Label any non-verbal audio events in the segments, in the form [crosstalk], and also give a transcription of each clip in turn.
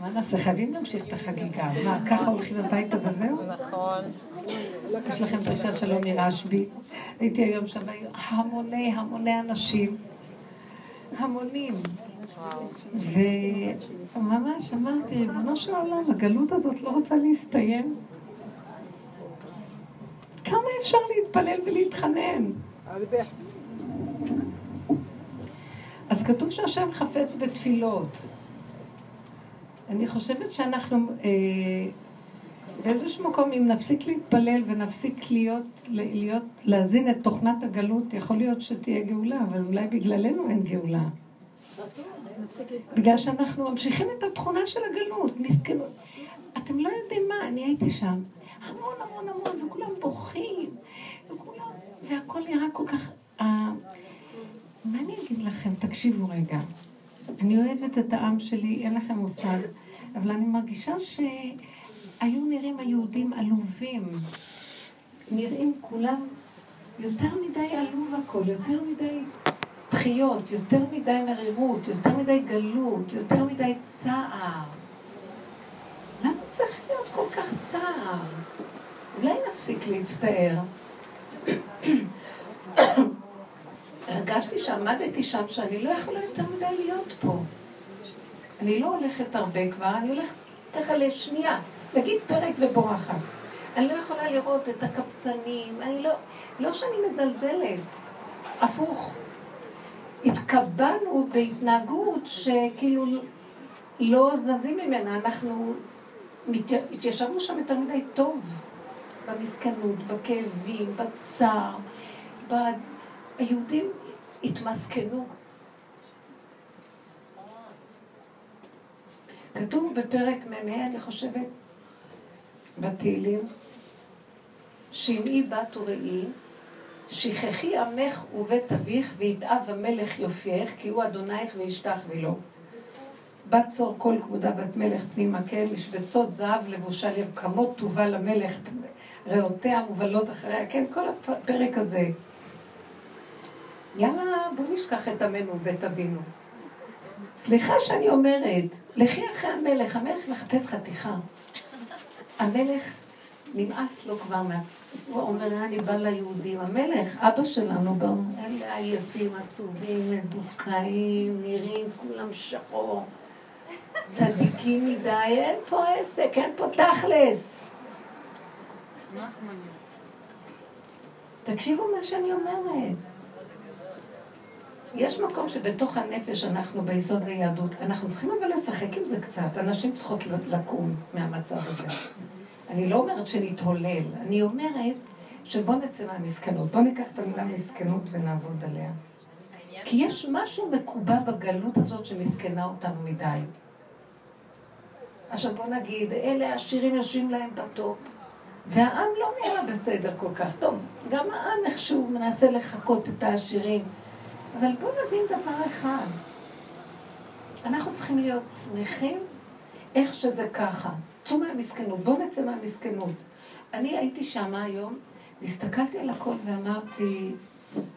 מה נעשה? חייבים להמשיך את החגיגה. מה, ככה הולכים הביתה וזהו? נכון. יש לכם דרישת שלום מרשב"י. הייתי היום שם, המוני המוני אנשים. המונים. וממש אמרתי, ריבונו של עולם, הגלות הזאת לא רוצה להסתיים. כמה אפשר להתפלל ולהתחנן? אז כתוב שהשם חפץ בתפילות. אני חושבת שאנחנו אה, באיזשהו מקום, אם נפסיק להתפלל ונפסיק להיות, להיות, להזין את תוכנת הגלות, יכול להיות שתהיה גאולה, אבל אולי בגללנו אין גאולה. בגלל שאנחנו ממשיכים את התכונה של הגלות, מסכנות. אתם לא יודעים מה, אני הייתי שם. המון המון המון, וכולם בוכים, וכולם, והכל נראה כל כך... Uh, מה אני אגיד לכם? תקשיבו רגע. אני אוהבת את העם שלי, אין לכם מושג, אבל אני מרגישה שהיו נראים היהודים עלובים. נראים כולם יותר מדי עלוב הכל, יותר מדי בכיות, יותר מדי מרירות, יותר מדי גלות, יותר מדי צער. למה צריך להיות כל כך צער? אולי נפסיק להצטער. [coughs] הרגשתי שעמדתי שם שאני לא יכולה יותר מדי להיות פה. אני לא הולכת הרבה כבר, אני הולכת ככה לשנייה, נגיד פרק ובורחת. אני לא יכולה לראות את הקבצנים, אני לא, לא שאני מזלזלת, הפוך. התקבענו בהתנהגות שכאילו לא זזים ממנה, אנחנו התיישבנו שם יותר מדי טוב, במסכנות, בכאבים, בצער, ב... היהודים התמסכנו. כתוב בפרק מ"ה, אני חושבת, בתהילים, שמעי בת וראי, שכחי עמך ובית אביך, ויתאב המלך יופייך, כי הוא אדונייך וישתח ולא. בת צור כל כבודה בת מלך פנימה כן, משבצות זהב לבושה לרקמות טובה למלך, ריאותיה מובלות אחריה, כן, כל הפרק הזה. יאללה, בואו נשכח את עמנו ואת אבינו. סליחה שאני אומרת, לכי אחרי המלך, המלך מחפש חתיכה. המלך, נמאס לו כבר מה... הוא אומר, אני בא ליהודים. המלך, אבא שלנו, אלה עייפים, עצובים, מדוכאים, נראים כולם שחור, צדיקים מדי, אין פה עסק, אין פה תכלס. תקשיבו מה שאני אומרת. יש מקום שבתוך הנפש אנחנו ביסוד היהדות, אנחנו צריכים אבל לשחק עם זה קצת. אנשים צריכות לקום מהמצב הזה. אני לא אומרת שנתהולל, אני אומרת שבוא נצא מהמסכנות. בוא ניקח את המילה מסכנות ונעבוד עליה. כי יש משהו מקובע בגלות הזאת שמסכנה אותנו מדי. עכשיו בוא נגיד, אלה העשירים יושבים להם בטופ, והעם לא נראה בסדר כל כך. טוב, גם העם איכשהו מנסה לחקות את העשירים. אבל בואו נבין דבר אחד. אנחנו צריכים להיות שמחים איך שזה ככה. צאו מהמסכנות, בואו נצא מהמסכנות. אני הייתי שם היום, והסתכלתי על הכל ואמרתי,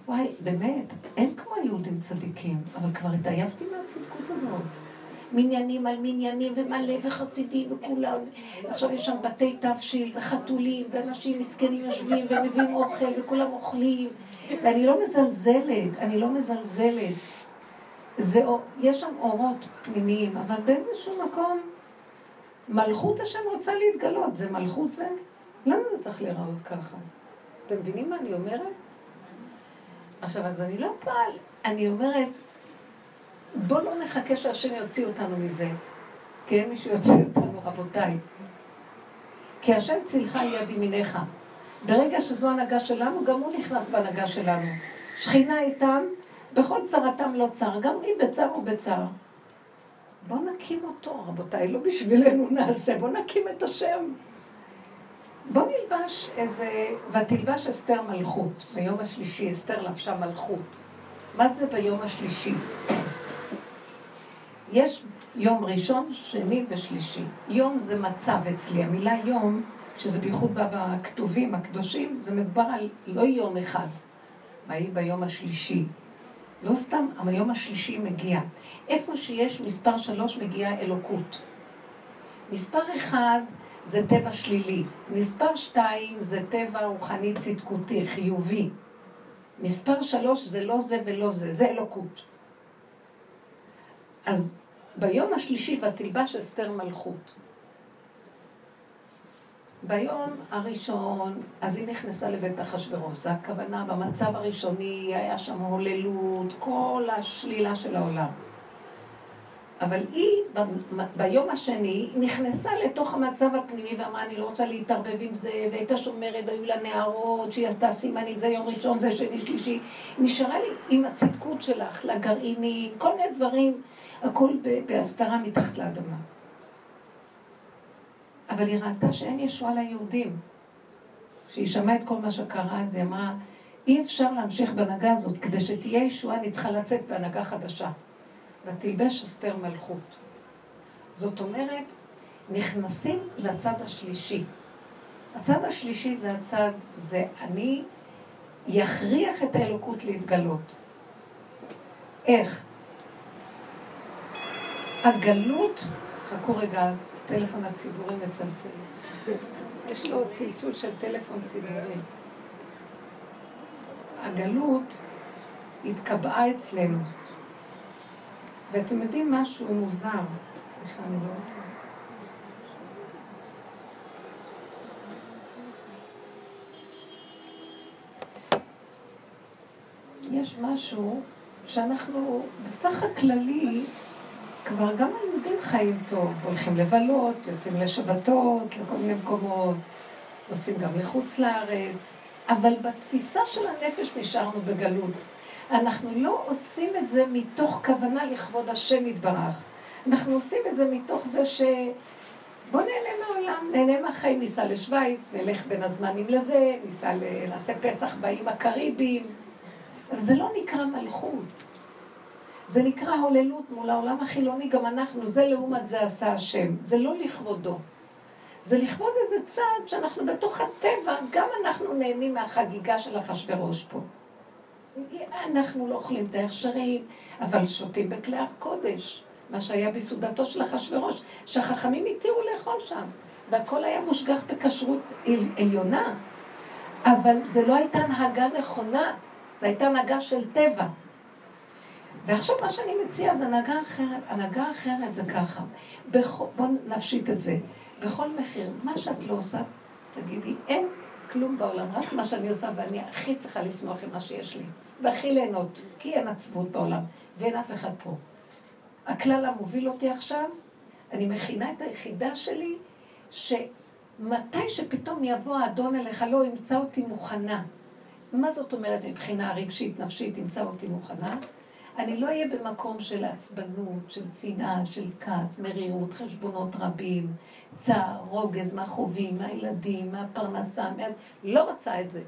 וואי, באמת, אין כמו יהודים צדיקים, אבל כבר התעייפתי מהצדקות הזאת. מניינים על מניינים ומלא וחסידים וכולם. עכשיו יש שם בתי תבשיל וחתולים ואנשים מסכנים יושבים ומביאים אוכל וכולם אוכלים. ואני לא מזלזלת, אני לא מזלזלת. זה, יש שם אורות פנימיים, אבל באיזשהו מקום מלכות השם רוצה להתגלות. זה מלכות זה? למה זה צריך להיראות ככה? אתם מבינים מה אני אומרת? עכשיו, אז אני לא באה, אני אומרת, בואו לא נחכה שהשם יוציא אותנו מזה. כי אין מי שיוציא אותנו, רבותיי. כי השם צילך יד ימיניך. ברגע שזו הנהגה שלנו, גם הוא נכנס בהנהגה שלנו. שכינה איתם, בכל צרתם לא צר, גם היא בצר ובצר. בואו נקים אותו, רבותיי, לא בשבילנו נעשה, בואו נקים את השם. בואו נלבש איזה, ותלבש אסתר מלכות, ביום השלישי, אסתר לבשה מלכות. מה זה ביום השלישי? יש יום ראשון, שני ושלישי. יום זה מצב אצלי. המילה יום, שזה בייחוד בכתובים הקדושים, זה מדבר על לא יום אחד. ויהי ביום השלישי. לא סתם, היום השלישי מגיע. איפה שיש מספר שלוש מגיעה אלוקות. מספר אחד זה טבע שלילי. מספר שתיים זה טבע רוחני צדקותי, חיובי. מספר שלוש זה לא זה ולא זה, זה אלוקות. אז ביום השלישי ותלבש אסתר מלכות. ביום הראשון, אז היא נכנסה לבית אחשורוש. זו הכוונה, במצב הראשוני היה שם הוללות, כל השלילה של העולם. אבל היא, ביום השני, נכנסה לתוך המצב הפנימי ואמרה, אני לא רוצה להתערבב עם זה, והייתה שומרת, היו לה נערות, שהיא עשתה סימנים, זה יום ראשון, זה שני, שלישי. נשארה לי עם הצדקות שלך, לגרעינים, כל מיני דברים, הכל בהסתרה מתחת לאדמה. אבל היא ראתה שאין ישועה ליהודים. כשהיא שמעה את כל מה שקרה, אז היא אמרה, אי אפשר להמשיך בהנהגה הזאת, כדי שתהיה ישועה, אני צריכה לצאת בהנהגה חדשה. ותלבש אסתר מלכות. זאת אומרת, נכנסים לצד השלישי. הצד השלישי זה הצד, זה אני יכריח את האלוקות להתגלות. איך? הגלות, חכו רגע, הטלפון הציבורי מצלצל. יש לו צלצול של טלפון ציבורי. הגלות התקבעה אצלנו. ואתם יודעים משהו מוזר. סליחה, אני לא רוצה... יש משהו שאנחנו בסך הכללי כבר גם היהודים חיים טוב, הולכים לבלות, יוצאים לשבתות, לכל מיני מקומות, נוסעים גם לחוץ לארץ, אבל בתפיסה של הנפש נשארנו בגלות. אנחנו לא עושים את זה מתוך כוונה לכבוד השם יתברך. אנחנו עושים את זה מתוך זה ש... בוא נהנה מהעולם, נהנה מהחיים, ניסע לשוויץ, נלך בין הזמנים לזה, ניסע ל... נעשה פסח באיים הקריביים. זה לא נקרא מלכות. זה נקרא הוללות מול העולם החילוני, גם אנחנו, זה לעומת זה עשה השם. זה לא לכבודו. זה לכבוד איזה צעד שאנחנו בתוך הטבע, גם אנחנו נהנים מהחגיגה של אחשוורוש פה. אנחנו לא אוכלים את ההכשרים, אבל שותים בכלי הקודש, מה שהיה בסעודתו של אחשוורוש, שהחכמים התירו לאכול שם, והכל היה מושגח בכשרות עליונה, אבל זה לא הייתה הנהגה נכונה, זו הייתה הנהגה של טבע. ועכשיו מה שאני מציעה זה הנהגה אחרת. הנהגה אחרת זה ככה. בכל, בואו נפשיט את זה. בכל מחיר, מה שאת לא עושה, תגידי, אין כלום בעולם, רק מה שאני עושה, ואני הכי צריכה לשמוח עם מה שיש לי, והכי ליהנות, כי אין עצבות בעולם, ואין אף אחד פה. הכלל המוביל אותי עכשיו, אני מכינה את היחידה שלי, שמתי שפתאום יבוא האדון אליך, לא ימצא אותי מוכנה. מה זאת אומרת מבחינה רגשית, נפשית, ימצא אותי מוכנה? אני לא אהיה במקום של עצבנות, של שנאה, של כעס, מרירות, חשבונות רבים, צער, רוגז מהחובים, מהילדים, מהפרנסה, מה... לא רוצה את זה.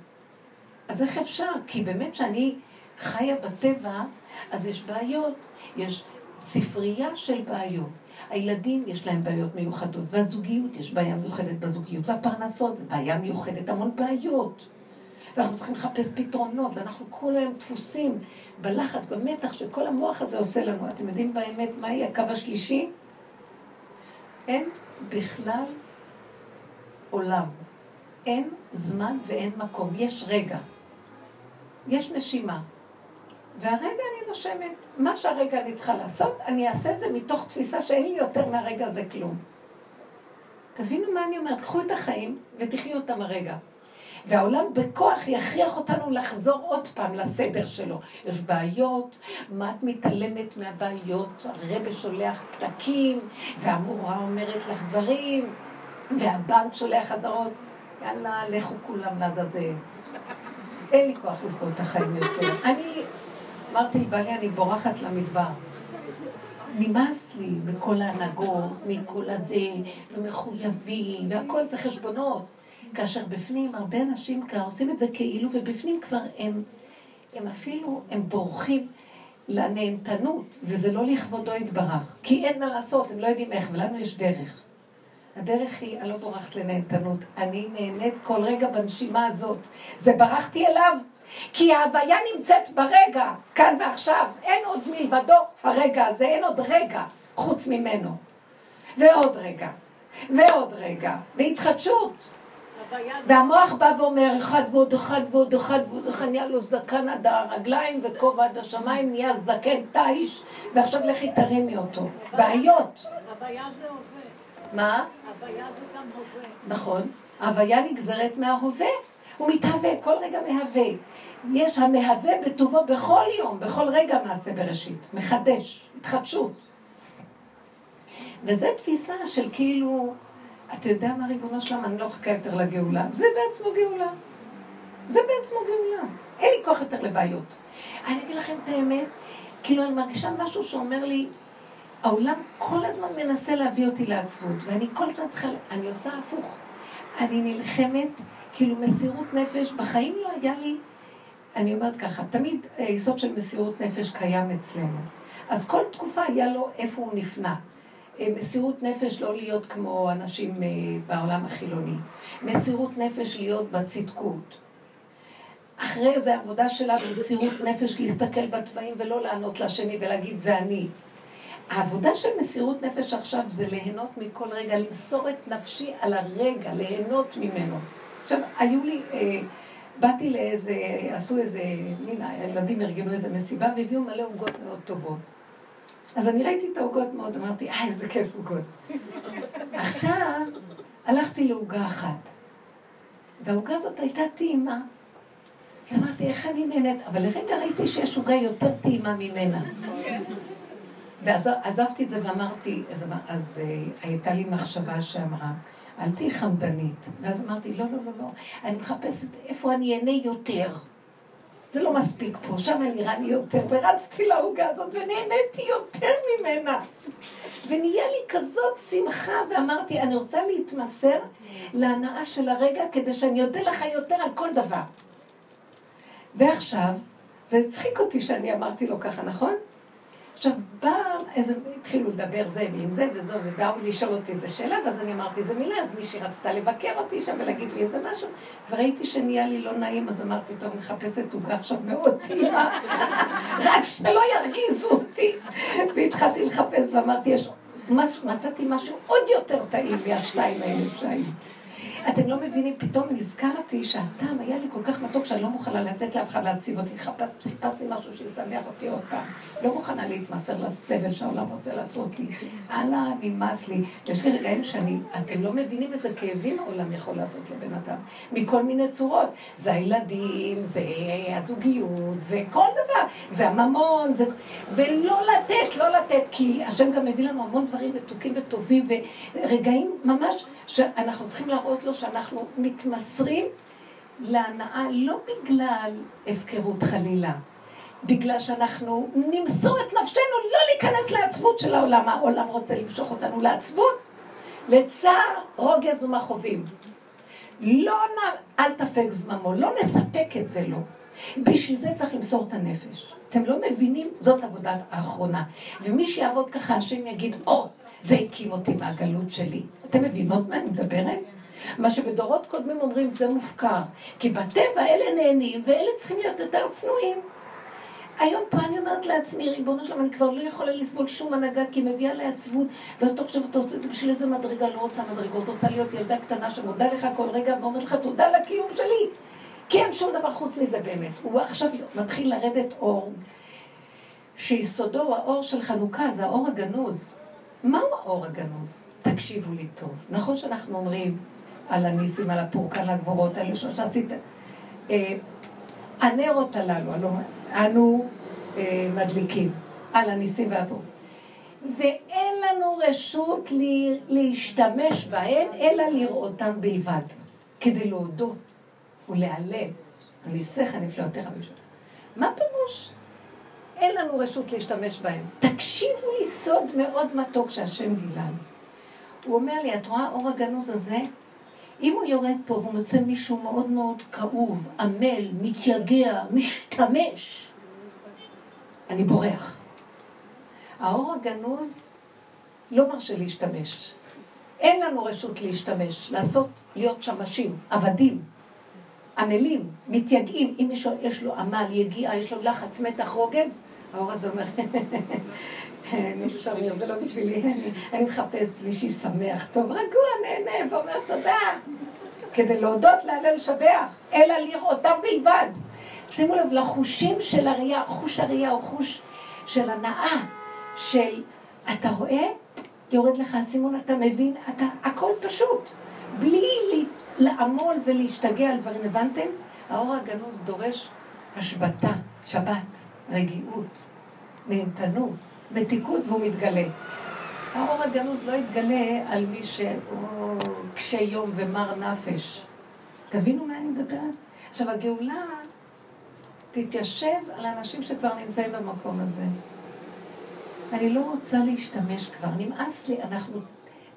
אז איך אפשר? כי באמת שאני חיה בטבע, אז יש בעיות, יש ספרייה של בעיות. הילדים, יש להם בעיות מיוחדות, והזוגיות, יש בעיה מיוחדת בזוגיות, והפרנסות, זה בעיה מיוחדת, המון בעיות. ואנחנו צריכים לחפש פתרונות, ואנחנו כל היום דפוסים בלחץ, במתח שכל המוח הזה עושה לנו. אתם יודעים באמת מהי הקו השלישי? אין בכלל עולם. אין זמן ואין מקום. יש רגע. יש נשימה. והרגע אני נושמת. מה שהרגע אני צריכה לעשות, אני אעשה את זה מתוך תפיסה שאין לי יותר מהרגע הזה כלום. תבינו מה אני אומרת, קחו את החיים ותחיו אותם הרגע. והעולם בכוח יכריח אותנו לחזור עוד פעם לסדר שלו. יש בעיות, מה את מתעלמת מהבעיות? הרבה שולח פתקים, והמורה אומרת לך דברים, והבנק שולח חזרות. יאללה, לכו כולם לעזאזל. אין לי כוח לסבול את החיים יותר. אני אמרתי לבעלי, אני בורחת למדבר. נמאס לי מכל ההנהגות, מכל הזה, ומחויבים, והכל זה חשבונות. כאשר בפנים הרבה אנשים כבר עושים את זה כאילו, ובפנים כבר הם, הם אפילו, הם בורחים לנהנתנות, וזה לא לכבודו יתברך. כי אין מה לעשות, הם לא יודעים איך, ולנו יש דרך. הדרך היא, אני לא בורחת לנהנתנות, אני נהנית כל רגע בנשימה הזאת. זה ברחתי אליו, כי ההוויה נמצאת ברגע, כאן ועכשיו. אין עוד מלבדו הרגע הזה, אין עוד רגע חוץ ממנו. ועוד רגע, ועוד רגע, והתחדשות. והמוח בא ואומר, אחד ועוד אחד ועוד אחד ועוד אחד, נהיה לו זקן עד הרגליים וכובע עד השמיים, נהיה זקן תיש, ועכשיו לכי תרימי אותו. בעיות. הוויה זה הווה. מה? הוויה זה גם הווה. נכון. הוויה נגזרת מההווה. הוא מתהווה, כל רגע מהווה. יש המהווה בטובו בכל יום, בכל רגע מעשה בראשית. מחדש, התחדשות. וזו תפיסה של כאילו, אתה יודע מה ריבונו שלם, אני לא אחכה יותר לגאולה. זה בעצמו גאולה. זה בעצמו גאולה. אין לי כוח יותר לבעיות. אני אגיד לכם את האמת, כאילו אני מרגישה משהו שאומר לי, העולם כל הזמן מנסה להביא אותי לעצבות, ואני כל הזמן צריכה, אני עושה הפוך. אני נלחמת, כאילו מסירות נפש, בחיים לא היה לי, אני אומרת ככה, תמיד היסוד של מסירות נפש קיים אצלנו. אז כל תקופה היה לו איפה הוא נפנה. אה, מסירות נפש לא להיות כמו אנשים אה, בעולם החילוני. מסירות נפש להיות בצדקות. אחרי זה עבודה שלה במסירות נפש להסתכל בתוואים ולא לענות לשני ולהגיד זה אני. העבודה של מסירות נפש עכשיו זה ליהנות מכל רגע, למסור את נפשי על הרגע, ליהנות ממנו. עכשיו, היו לי, אה, באתי לאיזה, עשו איזה, הנה, הילדים ארגנו איזה מסיבה והביאו מלא עוגות מאוד טובות. אז אני ראיתי את העוגות מאוד, אמרתי, אה, איזה כיף עוגות. עכשיו, הלכתי לעוגה אחת, והעוגה הזאת הייתה טעימה. אמרתי, איך אני נהנית? אבל לרגע ראיתי שיש עוגה יותר טעימה ממנה. ואז עזבתי את זה ואמרתי, אז, אז uh, הייתה לי מחשבה שאמרה, אל תהיי חמדנית. ואז אמרתי, לא, לא, לא, לא, אני מחפשת איפה אני אהנה יותר. זה לא מספיק פה, שם נראה לי יותר, ורצתי לעוגה הזאת ונהניתי יותר ממנה. ונהיה לי כזאת שמחה, ואמרתי, אני רוצה להתמסר להנאה של הרגע כדי שאני אודה לך יותר על כל דבר. ועכשיו, זה הצחיק אותי שאני אמרתי לו ככה, נכון? עכשיו, בא איזה, התחילו לדבר זה ועם זה וזהו, זה באו לשאול אותי איזה שאלה, ואז אני אמרתי איזה מילה, אז מישהי רצתה לבקר אותי שם ולהגיד לי איזה משהו, וראיתי שנהיה לי לא נעים, אז אמרתי, טוב, מחפשת עוגה עכשיו מאוד טעימה, [laughs] רק שלא ירגיזו אותי. והתחלתי לחפש ואמרתי, יש משהו, מצאתי משהו עוד יותר טעים מהשתיים האלה שהיו. אתם לא מבינים, פתאום נזכרתי שהטעם היה לי כל כך מתוק שאני לא מוכנה לתת לאף אחד להציב אותי. חיפשתי, חיפשתי משהו שישמח אותי עוד פעם. לא מוכנה להתמסר לסבל שהעולם רוצה לעשות לי. הלאה, נמאס לי. יש לי רגעים שאני, אתם לא מבינים איזה כאבים העולם יכול לעשות לבן אדם. מכל מיני צורות. זה הילדים, זה הזוגיות, זה כל דבר. זה הממון, זה... ולא לתת, לא לתת, כי השם גם מביא לנו המון דברים מתוקים וטובים, ורגעים ממש שאנחנו צריכים להראות לו שאנחנו מתמסרים להנאה לא בגלל הפקרות חלילה, בגלל שאנחנו נמסור את נפשנו לא להיכנס לעצבות של העולם. העולם רוצה למשוך אותנו לעצבות, לצער, רוגז ומכאובים. לא נ... אל תפק זממו, לא נספק את זה לו. בשביל זה צריך למסור את הנפש. אתם לא מבינים? זאת עבודה האחרונה. ומי שיעבוד ככה, השם יגיד, או, oh, זה הקים אותי מהגלות שלי. אתם מבינות מה אני מדברת? מה שבדורות קודמים אומרים זה מופקר. כי בטבע אלה נהנים ואלה צריכים להיות יותר צנועים. היום פה אני אומרת לעצמי, ריבונו שלום, אני כבר לא יכולה לסבול שום הנהגה כי היא מביאה לעצבות, ואז אתה חושב, אתה עושה את זה בשביל איזה מדרגה, לא רוצה מדרגות, רוצה להיות ילדה קטנה שמודה לך כל רגע ואומרת לך תודה על הקיום שלי. כי אין שום דבר חוץ מזה באמת. הוא עכשיו מתחיל לרדת אור, שיסודו הוא האור של חנוכה, זה האור הגנוז. מהו האור הגנוז? תקשיבו לי טוב. נכון שאנחנו אומרים על הניסים, על הפורקן, הגבורות האלה שעשית. אה, הנרות הללו, הלא, אנו אה, מדליקים על הניסים והפורקן. ואין לנו רשות להשתמש בהם, אלא לראותם בלבד, כדי להודות ולהלל. הניסיך נפלאותיך בשביל. מה פירוש? אין לנו רשות להשתמש בהם. תקשיבו לי סוד מאוד מתוק שהשם גילה לי. הוא אומר לי, את רואה האור הגנוז הזה? אם הוא יורד פה והוא מוצא מישהו מאוד מאוד כאוב, עמל, מתייגע, משתמש, אני בורח. האור הגנוז לא מרשה להשתמש. אין לנו רשות להשתמש, לעשות, להיות שמשים, עבדים. עמלים, מתייגעים, אם מישהו יש לו עמל, יגיעה, יש לו לחץ, מתח, רוגז, האור הזה אומר, [laughs] מישהו אומר, זה לא בשבילי, אני מחפש מישהי שמח, טוב, רגוע, נהנה, ואומר תודה. כדי להודות, להלל, לשבח, אלא לראותם בלבד. שימו לב לחושים של הראייה, חוש הראייה הוא חוש של הנאה, של, אתה רואה? יורד לך אסימון, אתה מבין, אתה, הכל פשוט. בלי לעמול ולהשתגע על דברים, הבנתם? האור הגנוז דורש השבתה, שבת, רגיעות, נהנתנות, מתיקות והוא מתגלה. האור הגנוז לא יתגלה על מי שהוא קשה יום ומר נפש. תבינו מה אני מדברת? עכשיו, הגאולה תתיישב על האנשים שכבר נמצאים במקום הזה. אני לא רוצה להשתמש כבר, נמאס לי, אנחנו,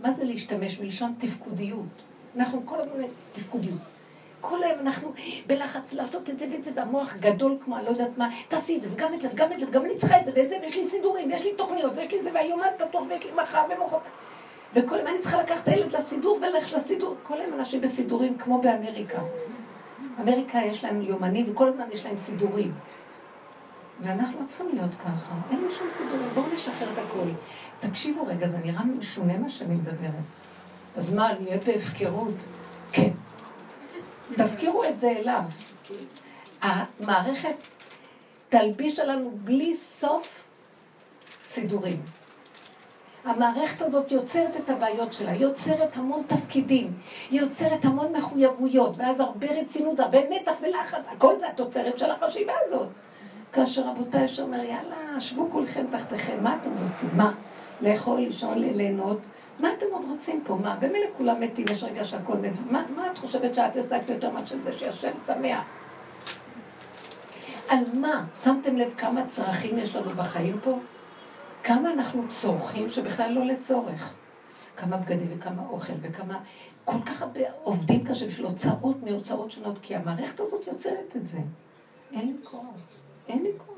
מה זה להשתמש? מלשון תפקודיות. אנחנו כל הזמן תפקודיות. כל היום אנחנו בלחץ לעשות את זה ואת זה, והמוח גדול כמו אני לא יודעת מה, תעשי את זה וגם את זה וגם את זה וגם אני צריכה את זה ואת זה, ויש לי סידורים ויש לי תוכניות ויש לי זה, והיומן פתוח ויש לי מחר ומחר. וכל היום אני צריכה לקחת את הילד לסידור וללכת לסידור. כל היום אנשים בסידורים כמו באמריקה. אמריקה יש להם יומנים וכל הזמן יש להם סידורים. ואנחנו לא צריכים להיות ככה, אין לנו שום סידורים, בואו נשחרר את הכול. תקשיבו רגע, זה נראה משונה מה שאני מדברת. אז מה, נהיה בהפקרות? כן. תפקירו את זה אליו. המערכת תלביש עלינו בלי סוף סידורים. המערכת הזאת יוצרת את הבעיות שלה, יוצרת המון תפקידים, יוצרת המון מחויבויות, ואז הרבה רצינות, הרבה מתח ולחץ, הכל זה התוצרת של החשיבה הזאת. כאשר רבותיי יש אומר, יאללה, שבו כולכם תחתיכם, מה אתם רוצים? מה? לאכול, לישון, ליהנות? מה אתם עוד רוצים פה? מה? במילא כולם מתים, יש רגע שהכל מת. מה, מה את חושבת שאת השגת יותר מאשר זה שהשם שמח? על מה? שמתם לב כמה צרכים יש לנו בחיים פה? כמה אנחנו צורכים שבכלל לא לצורך. כמה בגדים וכמה אוכל וכמה... כל כך הרבה עובדים קשה בשביל הוצאות מהוצאות שונות, כי המערכת הזאת יוצרת את זה. אין לי כוח. אין לי כוח.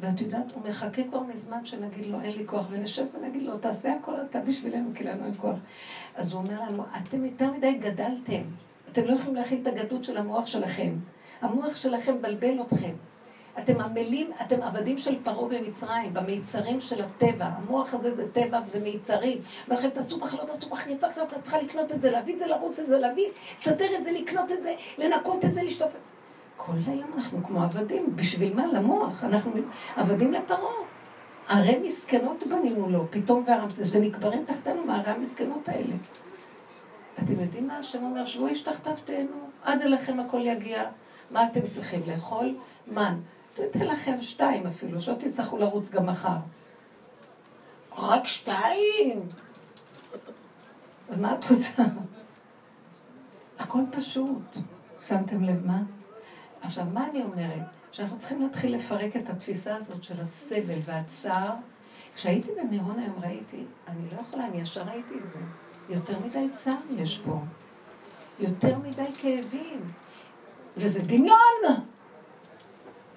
ואת יודעת, הוא מחכה כבר מזמן שנגיד לו, אין לי כוח, ונשב ונגיד לו, תעשה הכל אתה בשבילנו, כי לנו אין כוח. אז הוא אומר לנו, אתם יותר מדי גדלתם. אתם לא יכולים להכין את הגדלות של המוח שלכם. המוח שלכם מבלבל אתכם. אתם עמלים, אתם עבדים של פרעה במצרים, במיצרים של הטבע. המוח הזה זה טבע וזה מיצרים. ולכן תעשו ככה, לא תעשו ככה, אני צריכה, צריכה לקנות את זה, להביא את זה, לרוץ את זה, להביא, לסדר את זה, לקנות את זה, לנקות את זה, לשטוף את זה. כל היום אנחנו כמו עבדים. בשביל מה? למוח. אנחנו עבדים לפרעה. ערי מסכנות בנינו לו, פתאום והרמסס, ונקברים תחתנו מערי המסכנות האלה. אתם יודעים מה השם אומר? שבו איש תחתיו תהנו, עד אליכם הכל יגיע. מה אתם צריכים לאכול? מן. תתן לכם שתיים אפילו, שלא תצטרכו לרוץ גם מחר. רק שתיים? אז מה את רוצה? הכל פשוט. שמתם לב מה? עכשיו, מה אני אומרת? שאנחנו צריכים להתחיל לפרק את התפיסה הזאת של הסבל והצער. כשהייתי במירון היום ראיתי, אני לא יכולה, אני ישר ראיתי את זה. יותר מדי צער יש פה. יותר מדי כאבים. וזה דמיון!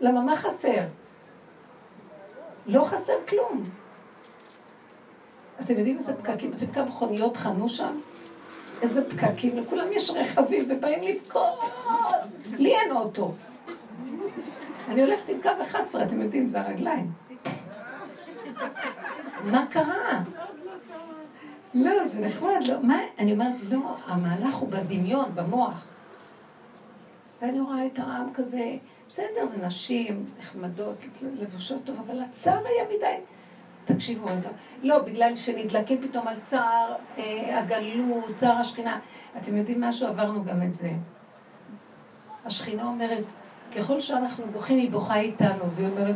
למה מה חסר? לא חסר כלום. אתם יודעים איזה פקקים? אתם יודעים כמה מכוניות חנו שם? איזה פקקים, לכולם יש רכבים ובאים לבכות. לי אין אוטו. אני הולכת עם קו 11, אתם יודעים, זה הרגליים. מה קרה? לא, זה נחמד, לא. מה? אני אומרת, לא, המהלך הוא בדמיון, במוח. ואני רואה את העם כזה, בסדר, זה נשים נחמדות, לבושות טוב, אבל הצער היה מדי. תקשיבו רגע. לא, בגלל שנדלקים פתאום על צער אה, הגלות, צער השכינה. אתם יודעים משהו? עברנו גם את זה. השכינה אומרת, ככל שאנחנו בוכים, היא בוכה איתנו, והיא אומרת,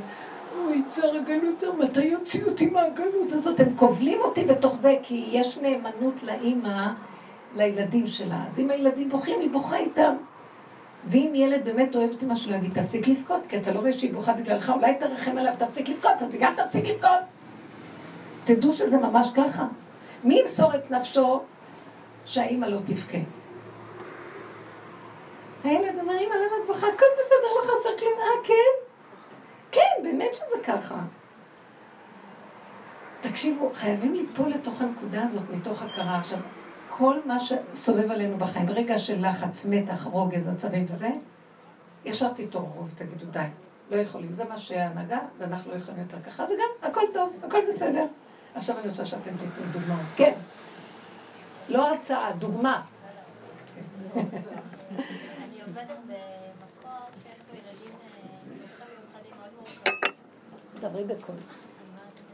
אוי, צער הגלות, מתי יוציאו אותי מהגלות הזאת? הם כובלים אותי בתוך זה, כי יש נאמנות לאימא, לילדים שלה. אז אם הילדים בוכים, היא בוכה איתם. ואם ילד באמת אוהב את אמא שלו, יגיד, תפסיק לבכות, כי אתה לא רואה שהיא בוכה בגללך, אולי תרחם עליו, תפסיק לבכות, אז גם תפסיק לבכות. תדעו שזה ממש ככה. מי ימסור את נפשו שהאימא לא תבכה? הילד אומר, אמא, למה את בוכה? הכל בסדר, לא חסר כלום. אה, כן? כן, באמת שזה ככה. תקשיבו, חייבים ליפול לתוך הנקודה הזאת, מתוך הכרה. עכשיו, כל מה שסובב עלינו בחיים, ברגע של לחץ, מתח, רוגז, עצבים וזה, ישר תתעוררו ותגידו די. לא יכולים. זה מה שההנהגה, ואנחנו לא יכולים יותר ככה. זה גם, הכל טוב, הכל בסדר. עכשיו אני רוצה שאתם תיתנו דוגמאות. כן. לא הרצאה, דוגמה. עובדת במקום שיש בו ילדים צרכים מיוחדים מאוד מורכבים. דברי בקול.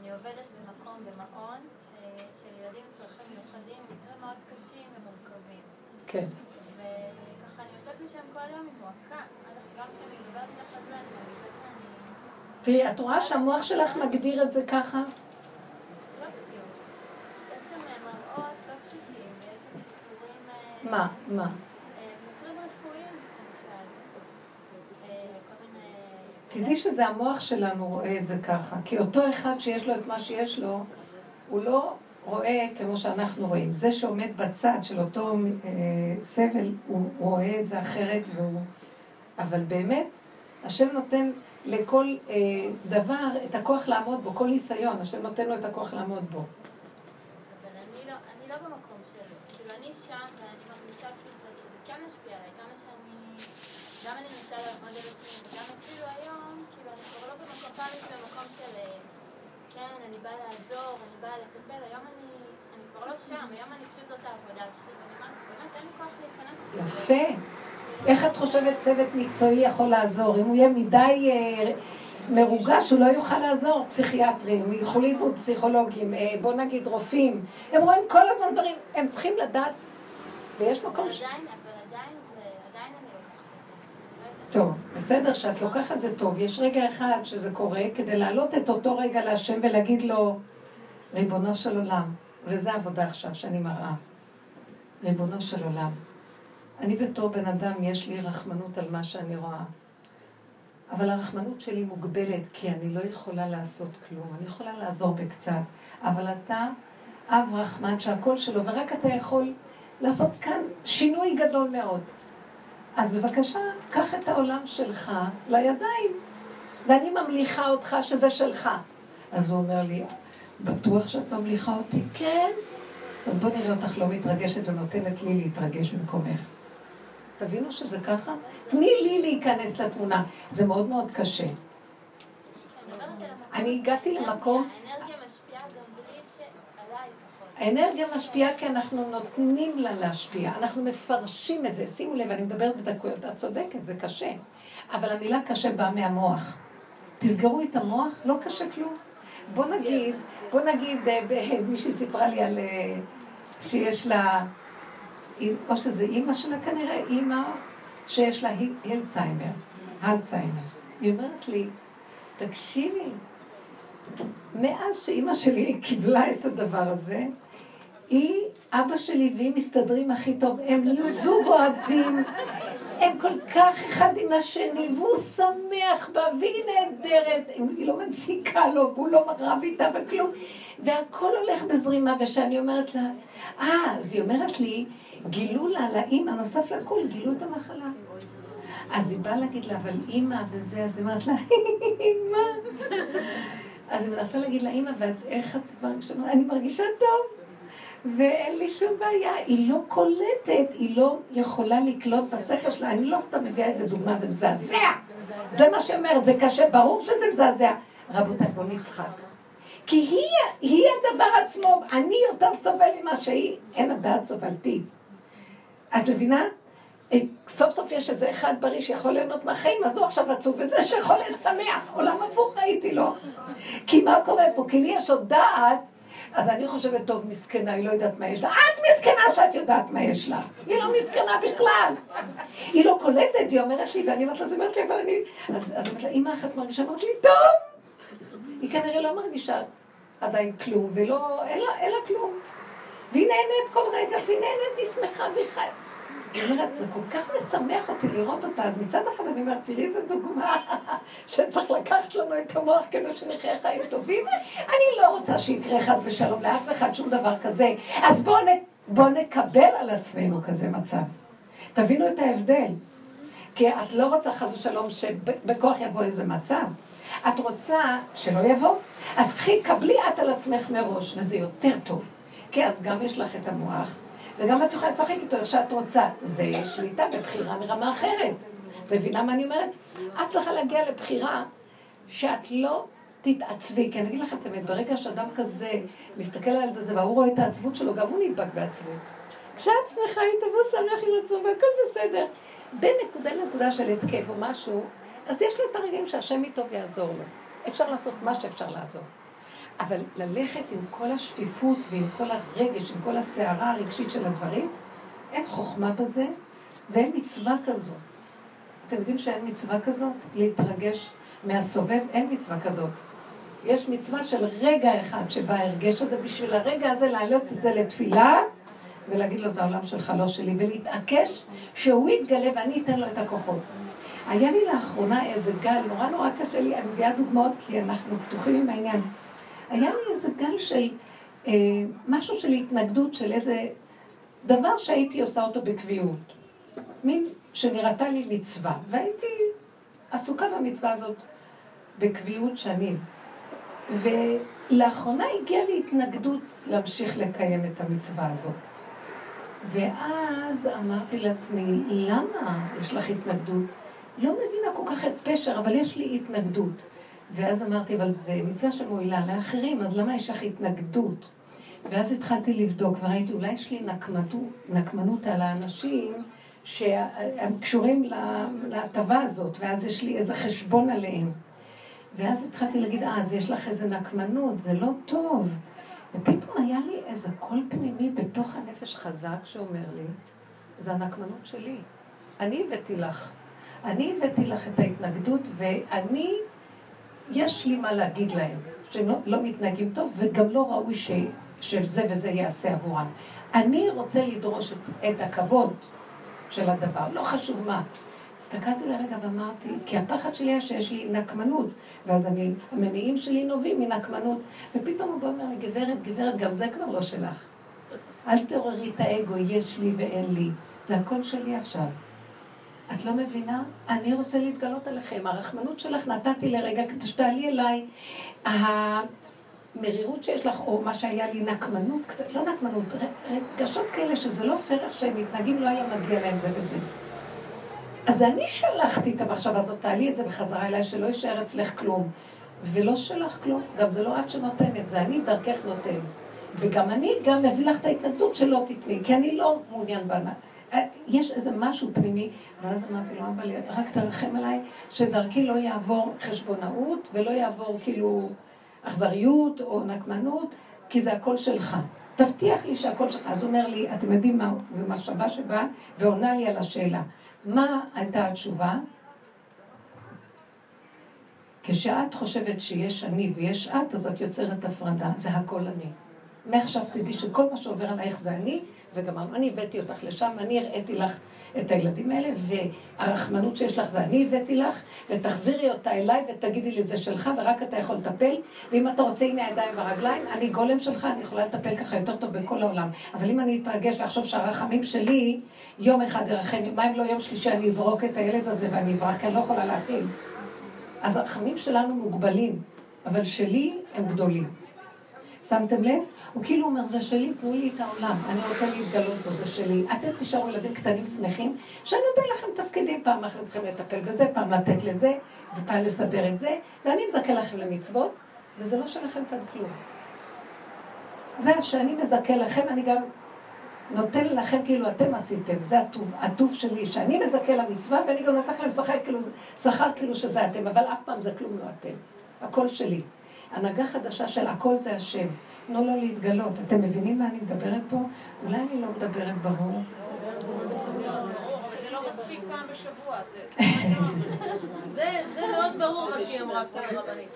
אני עובדת במקום, במעון, של ילדים עם צרכים מיוחדים, מקרים מאוד קשים ומורכבים. כן. וככה אני יוצאת משם כל יום עם מועקה. גם כשאני מדברת איתך על זה, אני מרגישה שאני... תראי, את רואה שהמוח שלך מגדיר את זה ככה? לא בדיוק. יש שם מראות לא פשוטים, יש שם סיפורים... אה, מה? מה? אה, מקרים רפואיים, למשל. אה, כל מיני... תדעי שזה המוח שלנו רואה את זה ככה. כי אותו אחד שיש לו את מה שיש לו, הוא לא רואה כמו שאנחנו רואים. זה שעומד בצד של אותו אה, סבל, הוא רואה את זה אחרת, והוא... אבל באמת, השם נותן לכל אה, דבר את הכוח לעמוד בו, כל ניסיון, השם נותן לו את הכוח לעמוד בו. אבל אני לא, אני לא במקום שלו. כאילו, אני שם ואני מרגישה שזה, שזה כן משפיע עליי, כמה שאני... גם אני מנסה לעמוד על עצמי, וגם אפילו היום, כאילו, אני כבר לא במקום, פעם הייתי במקום של... אה, כן, אני באה לעזור, אני באה לטפל, היום אני, אני כבר לא שם, היום אני פשוט זאת העבודה שלי, ואני אומרת, באמת אין לי כוח להיכנס. יפה. איך את חושבת צוות מקצועי יכול לעזור? אם הוא יהיה מדי אה, מרוגש, הוא לא יוכל לעזור. פסיכיאטרים, ילכו לאיבוד פסיכולוגים, אה, בוא נגיד רופאים. הם רואים כל הזמן דברים, הם צריכים לדעת, ויש מקום ש... עדיין זה, עדיין אני לוקחת את זה. לא יודעת. טוב, בסדר שאת לוקחת זה טוב. יש רגע אחד שזה קורה, כדי להעלות את אותו רגע להשם ולהגיד לו, ריבונו של עולם, וזו העבודה עכשיו שאני מראה. ריבונו של עולם, אני בתור בן אדם, יש לי רחמנות על מה שאני רואה. אבל הרחמנות שלי מוגבלת, כי אני לא יכולה לעשות כלום. אני יכולה לעזור בקצת, אבל אתה אב רחמן שהכל שלו, ורק אתה יכול לעשות כאן שינוי גדול מאוד. אז בבקשה, קח את העולם שלך לידיים, ואני ממליכה אותך שזה שלך. אז הוא אומר לי, בטוח שאת ממליכה אותי? כן. אז בוא נראה אותך לא מתרגשת ונותנת לי להתרגש במקומך. תבינו שזה ככה? תני לי להיכנס לתמונה. זה מאוד מאוד קשה. אני הגעתי למקום, האנרגיה משפיעה גם בלי ש... עליי לפחות. האנרגיה משפיעה כי אנחנו נותנים לה להשפיע, אנחנו מפרשים את זה. שימו לב, אני מדברת בדקויות, את צודקת, זה קשה. אבל המילה קשה באה מהמוח. תסגרו את המוח, לא קשה כלום. בוא נגיד, בוא נגיד, אה, [laughs] מישהי סיפרה לי על... אה, שיש לה... או שזה אימא שלה כנראה, אימא שיש לה היל- הלצהיימר, הלצהיימר. היא אומרת לי, תקשיבי, מאז שאימא שלי קיבלה את הדבר הזה, היא, אבא שלי והיא מסתדרים הכי טוב, הם נהיו זוג אוהבים, הם כל כך אחד עם השני, והוא שמח בה, והיא נהדרת, היא לא מציקה לו, והוא לא רב איתה וכלום, והכל הולך בזרימה, וכשאני אומרת לה, אה, אז היא אומרת לי, גילו לה, לאימא, נוסף לכל, גילו את המחלה. אז היא באה להגיד לה, אבל אימא וזה, אז היא אומרת לה, אימא. אז היא מנסה להגיד לאימא, ואיך את מרגישה? אני מרגישה טוב, ואין לי שום בעיה. היא לא קולטת, היא לא יכולה לקלוט בשכל שלה. אני לא סתם מביאה את זה דוגמה, זה מזעזע. זה מה שהיא אומרת, זה קשה, ברור שזה מזעזע. רבותיי, בוא נצחק. כי היא, היא הדבר עצמו, אני יותר סובל ממה שהיא, אין הדעת סובלתי. את מבינה? אה, סוף סוף יש איזה אחד בריא שיכול ליהנות מהחיים, אז הוא עכשיו עצוב, וזה שיכול לשמח. עולם הפוך ראיתי לו. כי מה קורה פה? כי לי יש עוד דעת, אז אני חושבת, טוב, מסכנה, היא לא יודעת מה יש לה. את מסכנה שאת יודעת מה יש לה. היא לא מסכנה בכלל. היא לא קולטת, היא אומרת לי, ואני אומרת לה, אז אומרת לי, אבל אני... אז היא אומרת לה, אמא, איך את מרגישה? אמרת לי, טוב. היא כנראה לא מרגישה עדיין כלום, ולא, אין לה כלום. והיא נהנית כל רגע, והיא נהנית, והיא שמחה, והיא חיה. היא אומרת, זה כל כך משמח אותי לראות אותה, אז מצד אחד אני אומרת, תראי איזה דוגמה [laughs] שצריך לקחת לנו את המוח כדי שנחיה חיים טובים. אני לא רוצה שיקרה חד ושלום לאף אחד שום דבר כזה. אז בואו בוא נקבל על עצמנו כזה מצב. תבינו את ההבדל. כי את לא רוצה חס ושלום שבכוח יבוא איזה מצב. את רוצה שלא יבוא, אז קחי, קבלי את על עצמך מראש, וזה יותר טוב. כי אז גם יש לך את המוח, וגם את יכולה לשחק איתו איך שאת רוצה. זה שליטה ובחירה מרמה אחרת. מבינה מה אני אומרת? את צריכה להגיע לבחירה שאת לא תתעצבי. כי אני אגיד לכם תמיד, ברגע שאדם כזה מסתכל על הילד הזה והוא רואה את העצבות שלו, גם הוא נדבק בעצבות. כשאת שמחה איתו והוא שמח עם עצמו והכל בסדר. בין נקודה לנקודה של התקף או משהו, אז יש לו את הרגעים שהשם איתו ויעזור לו. אפשר לעשות מה שאפשר לעזור. אבל ללכת עם כל השפיפות ועם כל הרגש, עם כל הסערה הרגשית של הדברים, אין חוכמה בזה ואין מצווה כזאת. אתם יודעים שאין מצווה כזאת? להתרגש מהסובב? אין מצווה כזאת. יש מצווה של רגע אחד שבה ההרגש הזה, בשביל הרגע הזה להעלות את זה לתפילה ולהגיד לו, זה העולם שלך, לא שלי, ולהתעקש שהוא יתגלה ואני אתן לו את הכוחות. היה לי לאחרונה איזה גל, נורא נורא קשה לי, אני מביאה דוגמאות כי אנחנו פתוחים עם העניין. היה לי איזה גל של אה, משהו של התנגדות, של איזה דבר שהייתי עושה אותו בקביעות. מין שנראתה לי מצווה, והייתי עסוקה במצווה הזאת בקביעות שנים. ולאחרונה הגיעה לי התנגדות להמשיך לקיים את המצווה הזאת. ואז אמרתי לעצמי, למה יש לך התנגדות? לא מבינה כל כך את פשר, אבל יש לי התנגדות. ואז אמרתי, אבל זה מצווה שמועילה לאחרים, אז למה יש לך התנגדות? ואז התחלתי לבדוק, וראיתי, אולי יש לי נקמנות, נקמנות על האנשים שהם קשורים להטבה הזאת, ואז יש לי איזה חשבון עליהם. ואז התחלתי להגיד, אה, אז יש לך איזה נקמנות, זה לא טוב. ופתאום היה לי איזה קול פנימי בתוך הנפש חזק שאומר לי, זה הנקמנות שלי. אני הבאתי לך. אני הבאתי לך את ההתנגדות, ואני, יש לי מה להגיד להם, שהם לא, לא מתנהגים טוב, וגם לא ראוי ש, שזה וזה יעשה עבורם. אני רוצה לדרוש את, את הכבוד של הדבר, לא חשוב מה. הסתכלתי לרגע ואמרתי, כי הפחד שלי היה שיש לי נקמנות, ואז אני, המניעים שלי נובעים מנקמנות, ופתאום הוא בא ואומר לי, גברת, גברת, גם זה כבר לא שלך. אל תעוררי את האגו, יש לי ואין לי. זה הכל שלי עכשיו. את לא מבינה? אני רוצה להתגלות עליכם. הרחמנות שלך נתתי לרגע כדי שתעלי אליי. המרירות שיש לך, או מה שהיה לי נקמנות, קצת, לא נקמנות, רגשות כאלה שזה לא פייר איך שהם מתנהגים, לא היה מגיע להם זה וזה. אז אני שלחתי את המחשבה הזאת, תעלי את זה בחזרה אליי, שלא יישאר אצלך כלום. ולא שלח כלום, גם זה לא את שנותנת, זה אני דרכך נותן. וגם אני גם מביא לך את ההתנגדות שלא תתני, כי אני לא מעוניין בענק. יש איזה משהו פנימי, ואז אמרתי לו, אבל רק תרחם עליי, שדרכי לא יעבור חשבונאות ולא יעבור כאילו אכזריות או נקמנות, כי זה הכל שלך. תבטיח לי שהכל שלך. אז הוא אומר לי, אתם יודעים מה, זו מחשבה שבאה ועונה לי על השאלה. מה הייתה התשובה? כשאת חושבת שיש אני ויש את, אז את יוצרת הפרדה, זה הכל אני. מעכשיו תדעי שכל מה שעובר עלייך זה אני, וגמרנו. אני הבאתי אותך לשם, אני הראיתי לך את הילדים האלה, והרחמנות שיש לך זה אני הבאתי לך, ותחזירי אותה אליי ותגידי לי זה שלך, ורק אתה יכול לטפל, ואם אתה רוצה, הנה הידיים והרגליים, אני גולם שלך, אני יכולה לטפל ככה יותר טוב בכל העולם. אבל אם אני אתרגש ואחשוב שהרחמים שלי, יום אחד ירחם, מה אם לא יום שלישי אני אזרוק את הילד הזה ואני אברח, כי אני לא יכולה להכיל. אז הרחמים שלנו מוגבלים, אבל שלי הם גדולים. שמתם לב? הוא כאילו אומר, זה שלי, תנו לי את העולם, אני רוצה להתגלות בו, זה שלי. אתם תשארו ילדים קטנים שמחים, שאני נותן לכם תפקידים, פעם לכם לטפל בזה, פעם לתת לזה, ופעם לסדר את זה, ואני מזכה לכם למצוות, וזה לא שלכם כאן כלום. זה שאני מזכה לכם, אני גם נותן לכם כאילו אתם עשיתם, זה הטוב, הטוב שלי, שאני מזכה למצווה, ואני גם נותן לכם שכר כאילו, כאילו שזה אתם, אבל אף פעם זה כלום לא אתם, הכל שלי. הנהגה חדשה של הכל זה השם. תנו לו להתגלות. אתם מבינים מה אני מדברת פה? אולי אני לא מדברת ברור. זה לא מספיק פעם בשבוע. זה [laughs] מאוד ברור מה שהיא אמרה,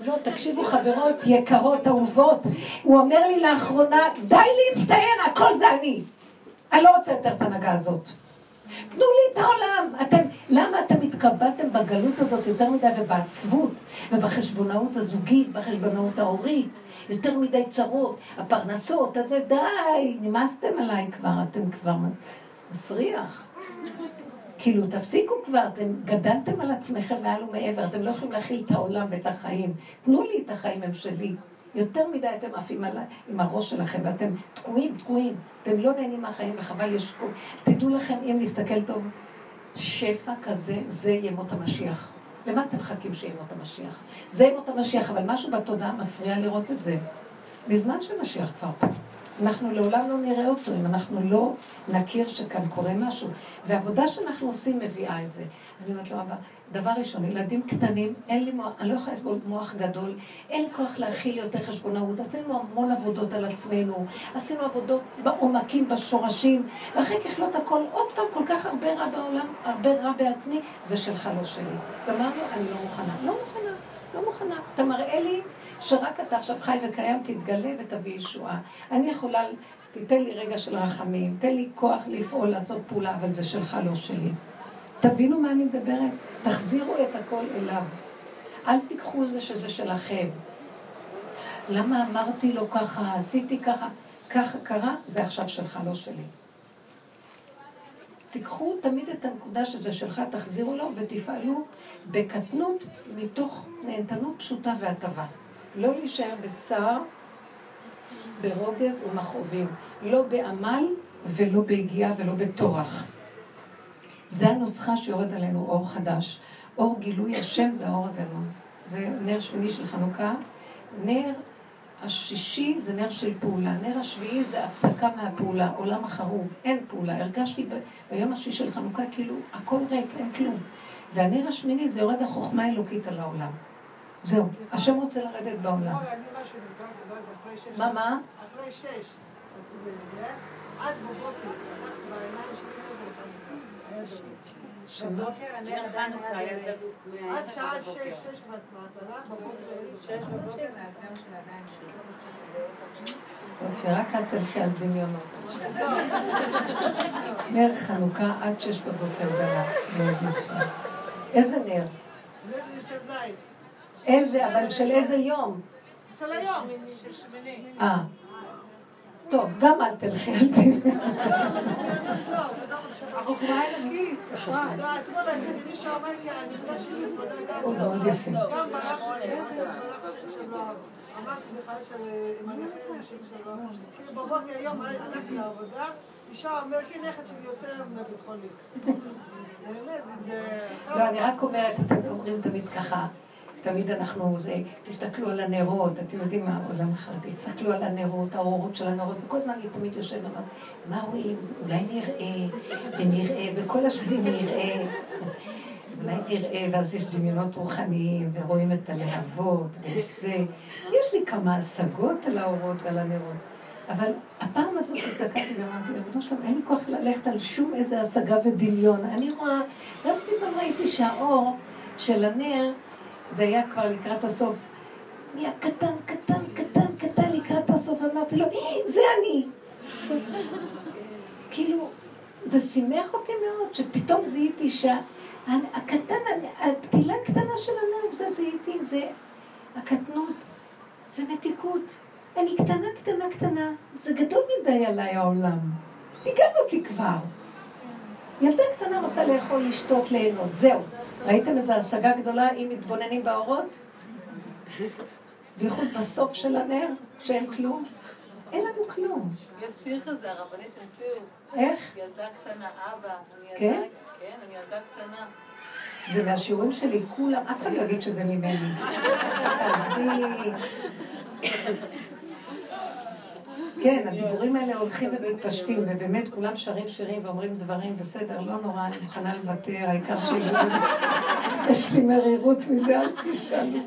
לא, תקשיבו חברות יקרות, אהובות. הוא אומר לי לאחרונה, די להצטיין, הכל זה אני. אני לא רוצה יותר את ההנהגה הזאת. תנו לי את העולם. אתם, למה אתם התקבעתם בגלות הזאת יותר מדי ובעצבות ובחשבונאות הזוגית, בחשבונאות ההורית, יותר מדי צרות, הפרנסות, אז די, נמאסתם עליי כבר, אתם כבר מסריח. כאילו, תפסיקו כבר, אתם גדלתם על עצמכם מעל ומעבר, אתם לא יכולים להכיל את העולם ואת החיים. תנו לי את החיים, הם שלי. יותר מדי אתם עפים עם הראש שלכם, ואתם תקועים, תקועים. אתם לא נהנים מהחיים וחבל פה. תדעו לכם, אם נסתכל טוב, שפע כזה, זה ימות המשיח. למה אתם מחכים שימות המשיח? זה ימות המשיח, אבל משהו בתודעה מפריע לראות את זה. מזמן שמשיח כבר פה. אנחנו לעולם לא נראה אותו אם אנחנו לא נכיר שכאן קורה משהו. ועבודה שאנחנו עושים מביאה את זה. אני אומרת לו, אבא, דבר ראשון, ילדים קטנים, אין לי מוח, אני לא יכולה לסבול מוח גדול, אין לי כוח להכיל יותר חשבונאות. עשינו המון עבודות על עצמנו, עשינו עבודות בעומקים, בשורשים, ואחרי ככלות הכל, עוד פעם, כל כך הרבה רע בעולם, הרבה רע בעצמי, זה שלך, לא שלי. גמרנו, אני לא מוכנה. לא מוכנה, לא מוכנה. אתה מראה לי שרק אתה עכשיו חי וקיים, תתגלה ותביא ישועה. אני יכולה, תיתן לי רגע של רחמים, תן לי כוח לפעול, לעשות פעולה, אבל זה שלך, לא שלי. תבינו מה אני מדברת? תחזירו את הכל אליו. אל תיקחו את זה שזה שלכם. למה אמרתי לו ככה, עשיתי ככה, ככה קרה, זה עכשיו שלך, לא שלי. תיקחו תמיד את הנקודה שזה שלך, תחזירו לו ותפעלו בקטנות מתוך נהנתנות פשוטה והטבה. לא להישאר בצער, ברוגז ומכאובים. לא בעמל ולא ביגיעה ולא בטורח. זה הנוסחה שיורד עלינו אור חדש. אור גילוי השם זה האור הגנוז. זה נר שמיני של חנוכה. נר השישי זה נר של פעולה. נר השביעי זה הפסקה מהפעולה, עולם החרוב. אין פעולה. הרגשתי ב... ביום השישי של חנוכה כאילו הכל ריק, אין כלום. והנר השמיני זה יורד החוכמה האלוקית על העולם. זהו, השם רוצה לרדת בעולם. מה, מה? אחרי שש. עד בבוקר, עד שעה שש, שש ועשרה, שש בבוקר יופי, רק אל תלכי על דמיונות. נר חנוכה עד שש בבוקר דלק. [laughs] איזה נר? נר של זית. איזה, אבל של איזה יום? של היום, של שמיני. אה. טוב, גם אל תלכי על. החוכמה האלוקית. לא, לא הוא מאוד יפה. אמרתי בכלל שאם אני אחרי אנשים שלו, בבוקר היום הלכתי לעבודה, אישה אומרת לי, נכד שלי יוצא מבית חולים. באמת, זה... לא, אני רק אומרת, אתם אומרים תמיד ככה, תמיד אנחנו, זה, תסתכלו על הנרות, אתם יודעים מה העולם החרדי, תסתכלו על הנרות, האורות של הנרות, וכל הזמן אני תמיד יושבת ואומרת, מה רואים? אולי נראה, ונראה, וכל השנים נראה. אולי נראה, ואז יש דמיונות רוחניים, ורואים את הלהבות, ויש זה. יש לי כמה השגות על האורות ועל הנרות. אבל הפעם הזאת הסתכלתי ואמרתי, ריבונו שלום, אין לי כוח ללכת על שום איזה השגה ודמיון. אני רואה, ואז פתאום ראיתי שהאור של הנר, זה היה כבר לקראת הסוף. נהיה קטן, קטן, קטן, קטן לקראת הסוף, אמרתי לו, זה אני. [laughs] כאילו, זה שימח אותי מאוד, שפתאום זיהיתי שהקטן, הפתילה הקטנה של הנר, זה זיהיתי, זה הקטנות, זה מתיקות. אני קטנה, קטנה, קטנה, זה גדול מדי עליי העולם. תיגל אותי כבר. ילדה קטנה רוצה לאכול, לשתות, ליהנות, זהו. ראיתם איזו השגה גדולה אם מתבוננים באורות? בייחוד בסוף של הנר, שאין כלום? אין לנו כלום. יש שיר כזה, הרבנית המציאו. איך? ילדה קטנה, אבא. אני כן? כן, אני ילדה קטנה. זה מהשיעורים שלי, כולם, אף אחד לא יגיד שזה ממני. [laughs] כן, הדיבורים האלה הולכים ומתפשטים, ובאמת כולם שרים שירים ואומרים דברים, בסדר, לא נורא, אני מוכנה לוותר, העיקר שיגידו, [laughs] יש לי מרירות מזה, אל תשאלו.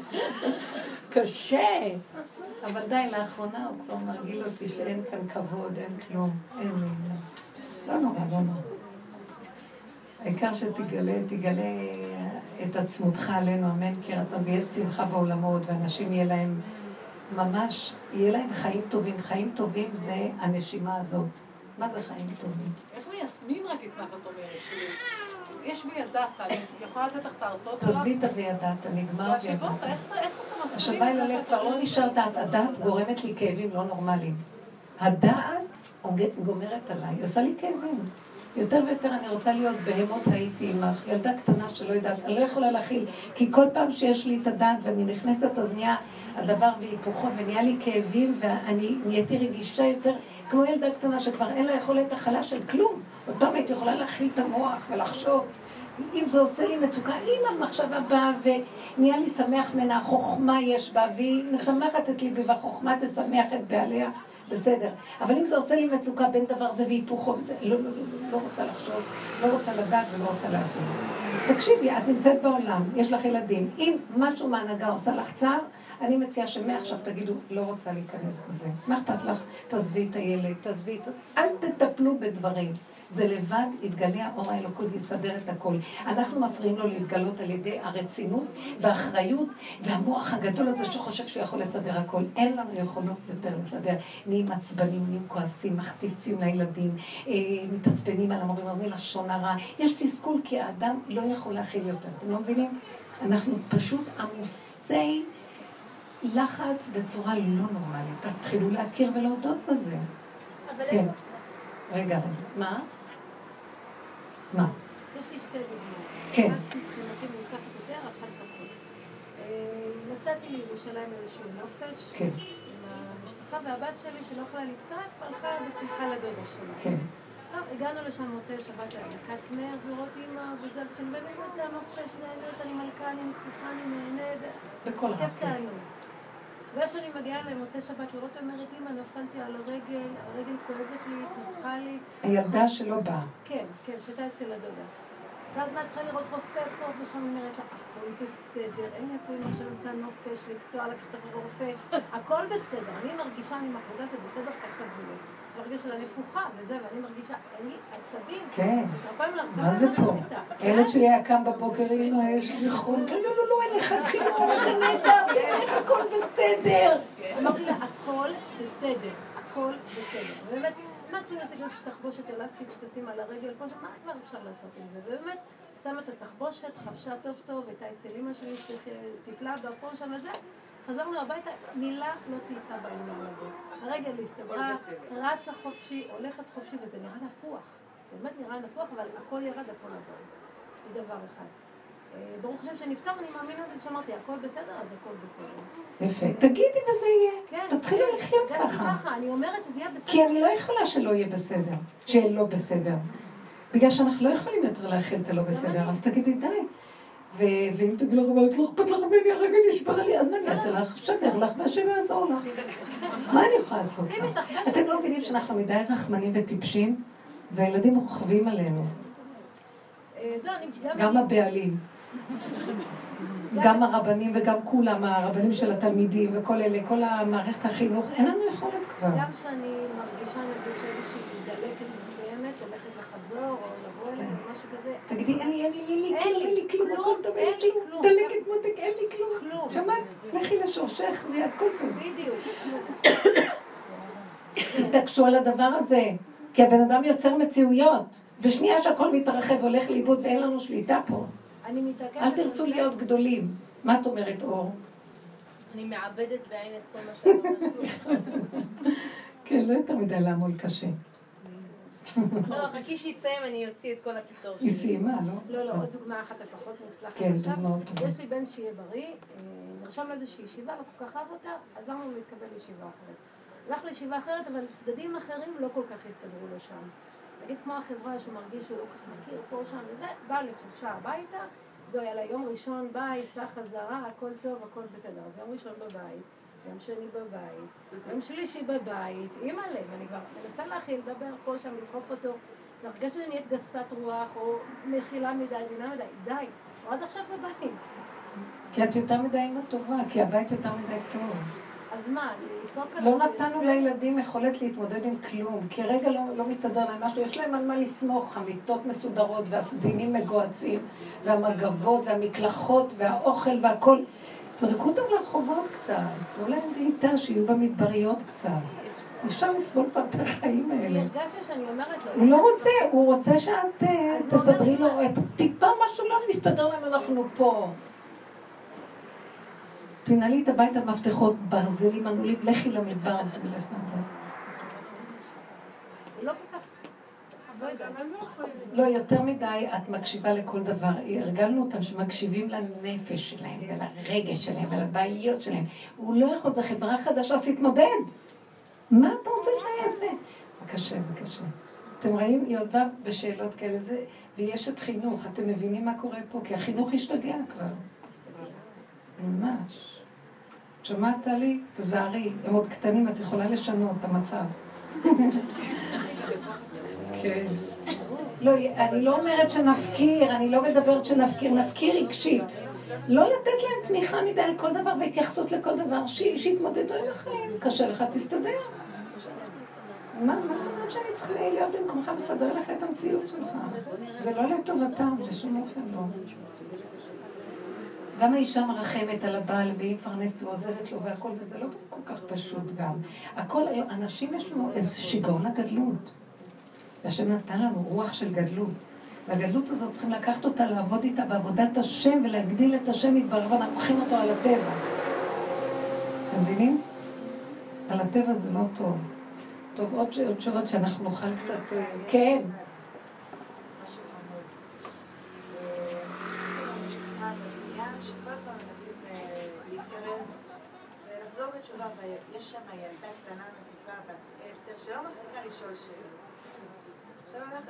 קשה. אבל די, לאחרונה הוא כבר מרגיל אותי שאין כאן כבוד, אין כלום, אין. לא נורא, לא נורא. העיקר שתגלה, תגלה את עצמותך עלינו, אמן, כי רצון, ויש שמחה בעולמות, ואנשים יהיה להם ממש, יהיה להם חיים טובים. חיים טובים זה הנשימה הזאת. מה זה חיים טובים? איך מיישמים רק את מה שאת אומרת? יש וידעת, אני יכולה לתת לך את ההרצאות עליו? תעזבי את הווידעת, נגמר וידעת. השווה אל הלב, כבר לא נשאר דעת, הדעת גורמת לי כאבים לא נורמליים. הדעת גומרת עליי, היא עושה לי כאבים. יותר ויותר אני רוצה להיות בהמות הייתי עמך, ילדה קטנה שלא יודעת, אני לא יכולה להכיל, כי כל פעם שיש לי את הדעת ואני נכנסת אז נהיה הדבר והיפוכו ונהיה לי כאבים ואני נהייתי רגישה יותר, כמו ילדה קטנה שכבר אין לה יכולת הכלה של כלום. עוד פעם הייתי יכולה להכיל את המוח ולחשוב, אם זה עושה לי מצוקה, אם המחשבה באה ונהיה לי שמח ממנה, חוכמה יש בה, והיא משמחת את ליבי, והחוכמה תשמח את בעליה, בסדר. אבל אם זה עושה לי מצוקה בין דבר זה והיפוכו, וזה, לא, לא, לא, לא, לא רוצה לחשוב, לא רוצה לדעת ולא רוצה להבין. תקשיבי, את נמצאת בעולם, יש לך ילדים. אם משהו מהנהגה עושה לך צער, אני מציעה שמעכשיו תגידו, לא רוצה להיכנס בזה. מה אכפת לך? תעזבי את הילד, תעזבי את... אל תטפלו בדברים. זה לבד יתגלה האור האלוקות ויסדר את הכל. אנחנו מפריעים לו להתגלות על ידי הרצינות והאחריות והמוח הגדול הזה שחושב שהוא יכול לסדר הכל. אין לנו יכולות יותר לסדר. נהיים עצבנים, נהיים כועסים, מחטיפים לילדים, אה, מתעצבנים על המורים, אומרים לשון הרע. יש תסכול כי האדם לא יכול להכיל יותר. אתם לא מבינים? אנחנו פשוט עמוסי לחץ בצורה לא נורמלית. תתחילו להכיר ולהודות בזה. כן. רגע, רגע. מה? מה? יש לי שתי דוגמאות. כן. מבחינתי מנצחת יותר, אחת פחות. אה, נסעתי לירושלים לאיזשהו נופש. כן, עם המשפחה והבת שלי שלא יכולה להצטרף, הלכה בשמחה לדודה שלה. כן. טוב, הגענו לשם מוצאי שבת להדלקת נר, לראות אימא וזה, כשאני באמת זה הנופש, נהנית, אני מלכה, אני משיחה, אני נהנית, בכל כיף הרב, כן. תענוג. ואיך שאני מגיעה למוצאי שבת לראות, אומרת, אימא, נפלתי על הרגל, הרגל כואבת לי, התנפחה לי. הילדה שלא באה. כן, כן, שהייתה אצל הדודה. ואז מה, צריכה לראות רופא פה ושם, אומרת לה, הכל בסדר, אין עצבים עכשיו נמצא נופש, לקטוע, לקחת את הרופא, הכל בסדר. אני מרגישה, אני מחליטה, זה בסדר, ככה זה של הנפוחה וזה, ואני מרגישה, אין לי עצבים. כן. כמה מה זה פעמים פה? הילד שלי היה קם בבוקר, אמא, יש לי חום. לא, לא, לא, לא, אין לך כלום, אתה נהדר, איך הכל בסדר. אמרתי לה, הכל בסדר, הכל בסדר. ובאמת, מקסימום לזה כזה תחבושת אלסטיק שתשים על הרגל, כמו שמה כבר אפשר לעשות עם זה? ובאמת, שמה את התחבושת, חבשה טוב טוב, הייתה אצל אמא שלי שטיפלה בה פה שם וזה. חזרנו הביתה, מילה לא צייצה בעניין הזה. הרגל הסתדרה, רצה חופשי, הולכת חופשי, וזה נראה נפוח. זה באמת נראה נפוח, אבל הכל ירד, הכל עבר. זה דבר אחד. אה, ברוך השם שנפטר, אני מאמינה בזה שאמרתי, הכל בסדר, אז הכל בסדר. יפה. תגידי וזה יהיה. כן. תתחילי כן, לחיות ככה. ככה, אני אומרת שזה יהיה בסדר. כי אני לא יכולה שלא יהיה בסדר, שיהיה לא בסדר. בגלל שאנחנו לא יכולים יותר להכיל את הלא בסדר, אז תגידי די. ואם תגידי לך, אבל לא אכפת לך ממני, הרגע נשבר לי, אז מה אני אעשה לך? שבר לך, והשם יעזור לך. מה אני יכולה לעשות לך? אתם לא מבינים שאנחנו מדי רחמנים וטיפשים, והילדים רוכבים עלינו, אה, גם... הבעלים. גם הרבנים וגם כולם, הרבנים של התלמידים וכל אלה, כל המערכת החינוך, אין לנו יכולת כבר. גם כשאני מרגישה נגיד שאיזושהי דלקת מסוימת, הולכת לחזור, או לבוא אליי, או משהו כזה, תגידי, אין לי, אין לי, אין לי אין לי אין לי כלום, הכל טוב, אין לי כלום. דלקת מותק, אין לי כלום. כלום. שמעת? לכי לשורשך והכל טוב. בדיוק. תתעקשו על הדבר הזה, כי הבן אדם יוצר מציאויות. בשנייה שהכל מתרחב והולך לאיבוד ואין לנו שליטה פה. אני מתעקשת... אל תרצו. להיות גדולים. מה את אומרת, אור? אני מאבדת בעין את כל מה שאני אומרת. כן, לא יותר מדי לעמול קשה. לא, חכי שיצא אני אוציא את כל הקיטור היא שלי. סיימה, לא? לא, לא, עוד דוגמה אחת הפחות מוצלחת. כן, עכשיו. דוגמאות טובות. יש לי בן שיהיה בריא, אה, נרשם לאיזושהי ישיבה, לא כל כך אהב אותה, עזרנו לו להתקבל לישיבה אחרת. הלך לישיבה אחרת, אבל צדדים אחרים לא כל כך הסתדרו לו שם. נגיד כמו החברה שהוא מרגיש שהוא לא כל כך מכיר, פה, שם וזה, בא לחופשה הביתה, זהו, יאללה, יום ראשון ביי, סע חזרה, הכל טוב, הכל בסדר. אז יום ראשון בבית, יום שני בבית, יום שלישי בבית, אימא'לה, ואני כבר מנסה להכיל, לדבר פה, שם, לדחוף אותו. והרגשתי שאני נהיית גסת רוח, או מכילה מדי, מבינה מדי, די, עד עכשיו בבית. כי את יותר מדי אימא טובה, כי הבית יותר מדי טוב. אז מה, לצעוק עליו לא? נתנו לילדים יכולת להתמודד עם כלום, כי רגע לא, לא מסתדר להם משהו, יש להם על מה לסמוך, המיטות מסודרות והסדינים מגוהצים, והמגבות והמקלחות והאוכל והכל. זרקו אותם לרחובות קצת, תנו להם בעיטה, שיהיו במדבריות קצת. אפשר לסבול כבר את החיים אני האלה. הרגשתי שאני אומרת לו, הוא לא רוצה, הוא רוצה שאת אה, תסדרי לו את טיפה משהו לא מסתדר להם, אנחנו פה. תנעלי את הבית על מפתחות, ברזלים ענולים, לכי למדבר ולך מהבית. הוא לא כל כך... לא לא, יותר מדי את מקשיבה לכל דבר. הרגלנו אותם שמקשיבים לנפש שלהם, ולרגש שלהם, ולבעיות שלהם. הוא לא יכול, זו חברה חדשה, אז תתמודד. מה אתה רוצה שאני אעשה? זה קשה, זה קשה. אתם רואים? היא עוד באה בשאלות כאלה, זה, ויש את חינוך, אתם מבינים מה קורה פה? כי החינוך השתגע כבר. ממש. שמעת לי? תזהרי, הם עוד קטנים, את יכולה לשנות את המצב. כן. לא, אני לא אומרת שנפקיר, אני לא מדברת שנפקיר, נפקיר רגשית. לא לתת להם תמיכה מדי על כל דבר והתייחסות לכל דבר, שיתמודדו עם החיים. קשה לך, תסתדר. מה, מה זאת אומרת שאני צריכה להיות במקומך ולסדר לך את המציאות שלך? זה לא לטובתם, בשום אופן לא. גם האישה מרחמת על הבעל והיא מפרנסת ועוזרת לו והכל, וזה לא כל כך פשוט גם. הכל אנשים יש לנו איזה שיגעון הגדלות. והשם נתן לנו רוח של גדלות. והגדלות הזאת צריכים לקחת אותה, לעבוד איתה בעבודת השם ולהגדיל את השם יתברר, ואנחנו לוקחים אותו על הטבע. אתם מבינים? על הטבע זה לא טוב. טוב, עוד תשובות שאנחנו נוכל קצת... אה, כן. יש שם ילדה קטנה מתוקה בת עשר שלא מפסיקה לשאול שאלות. עכשיו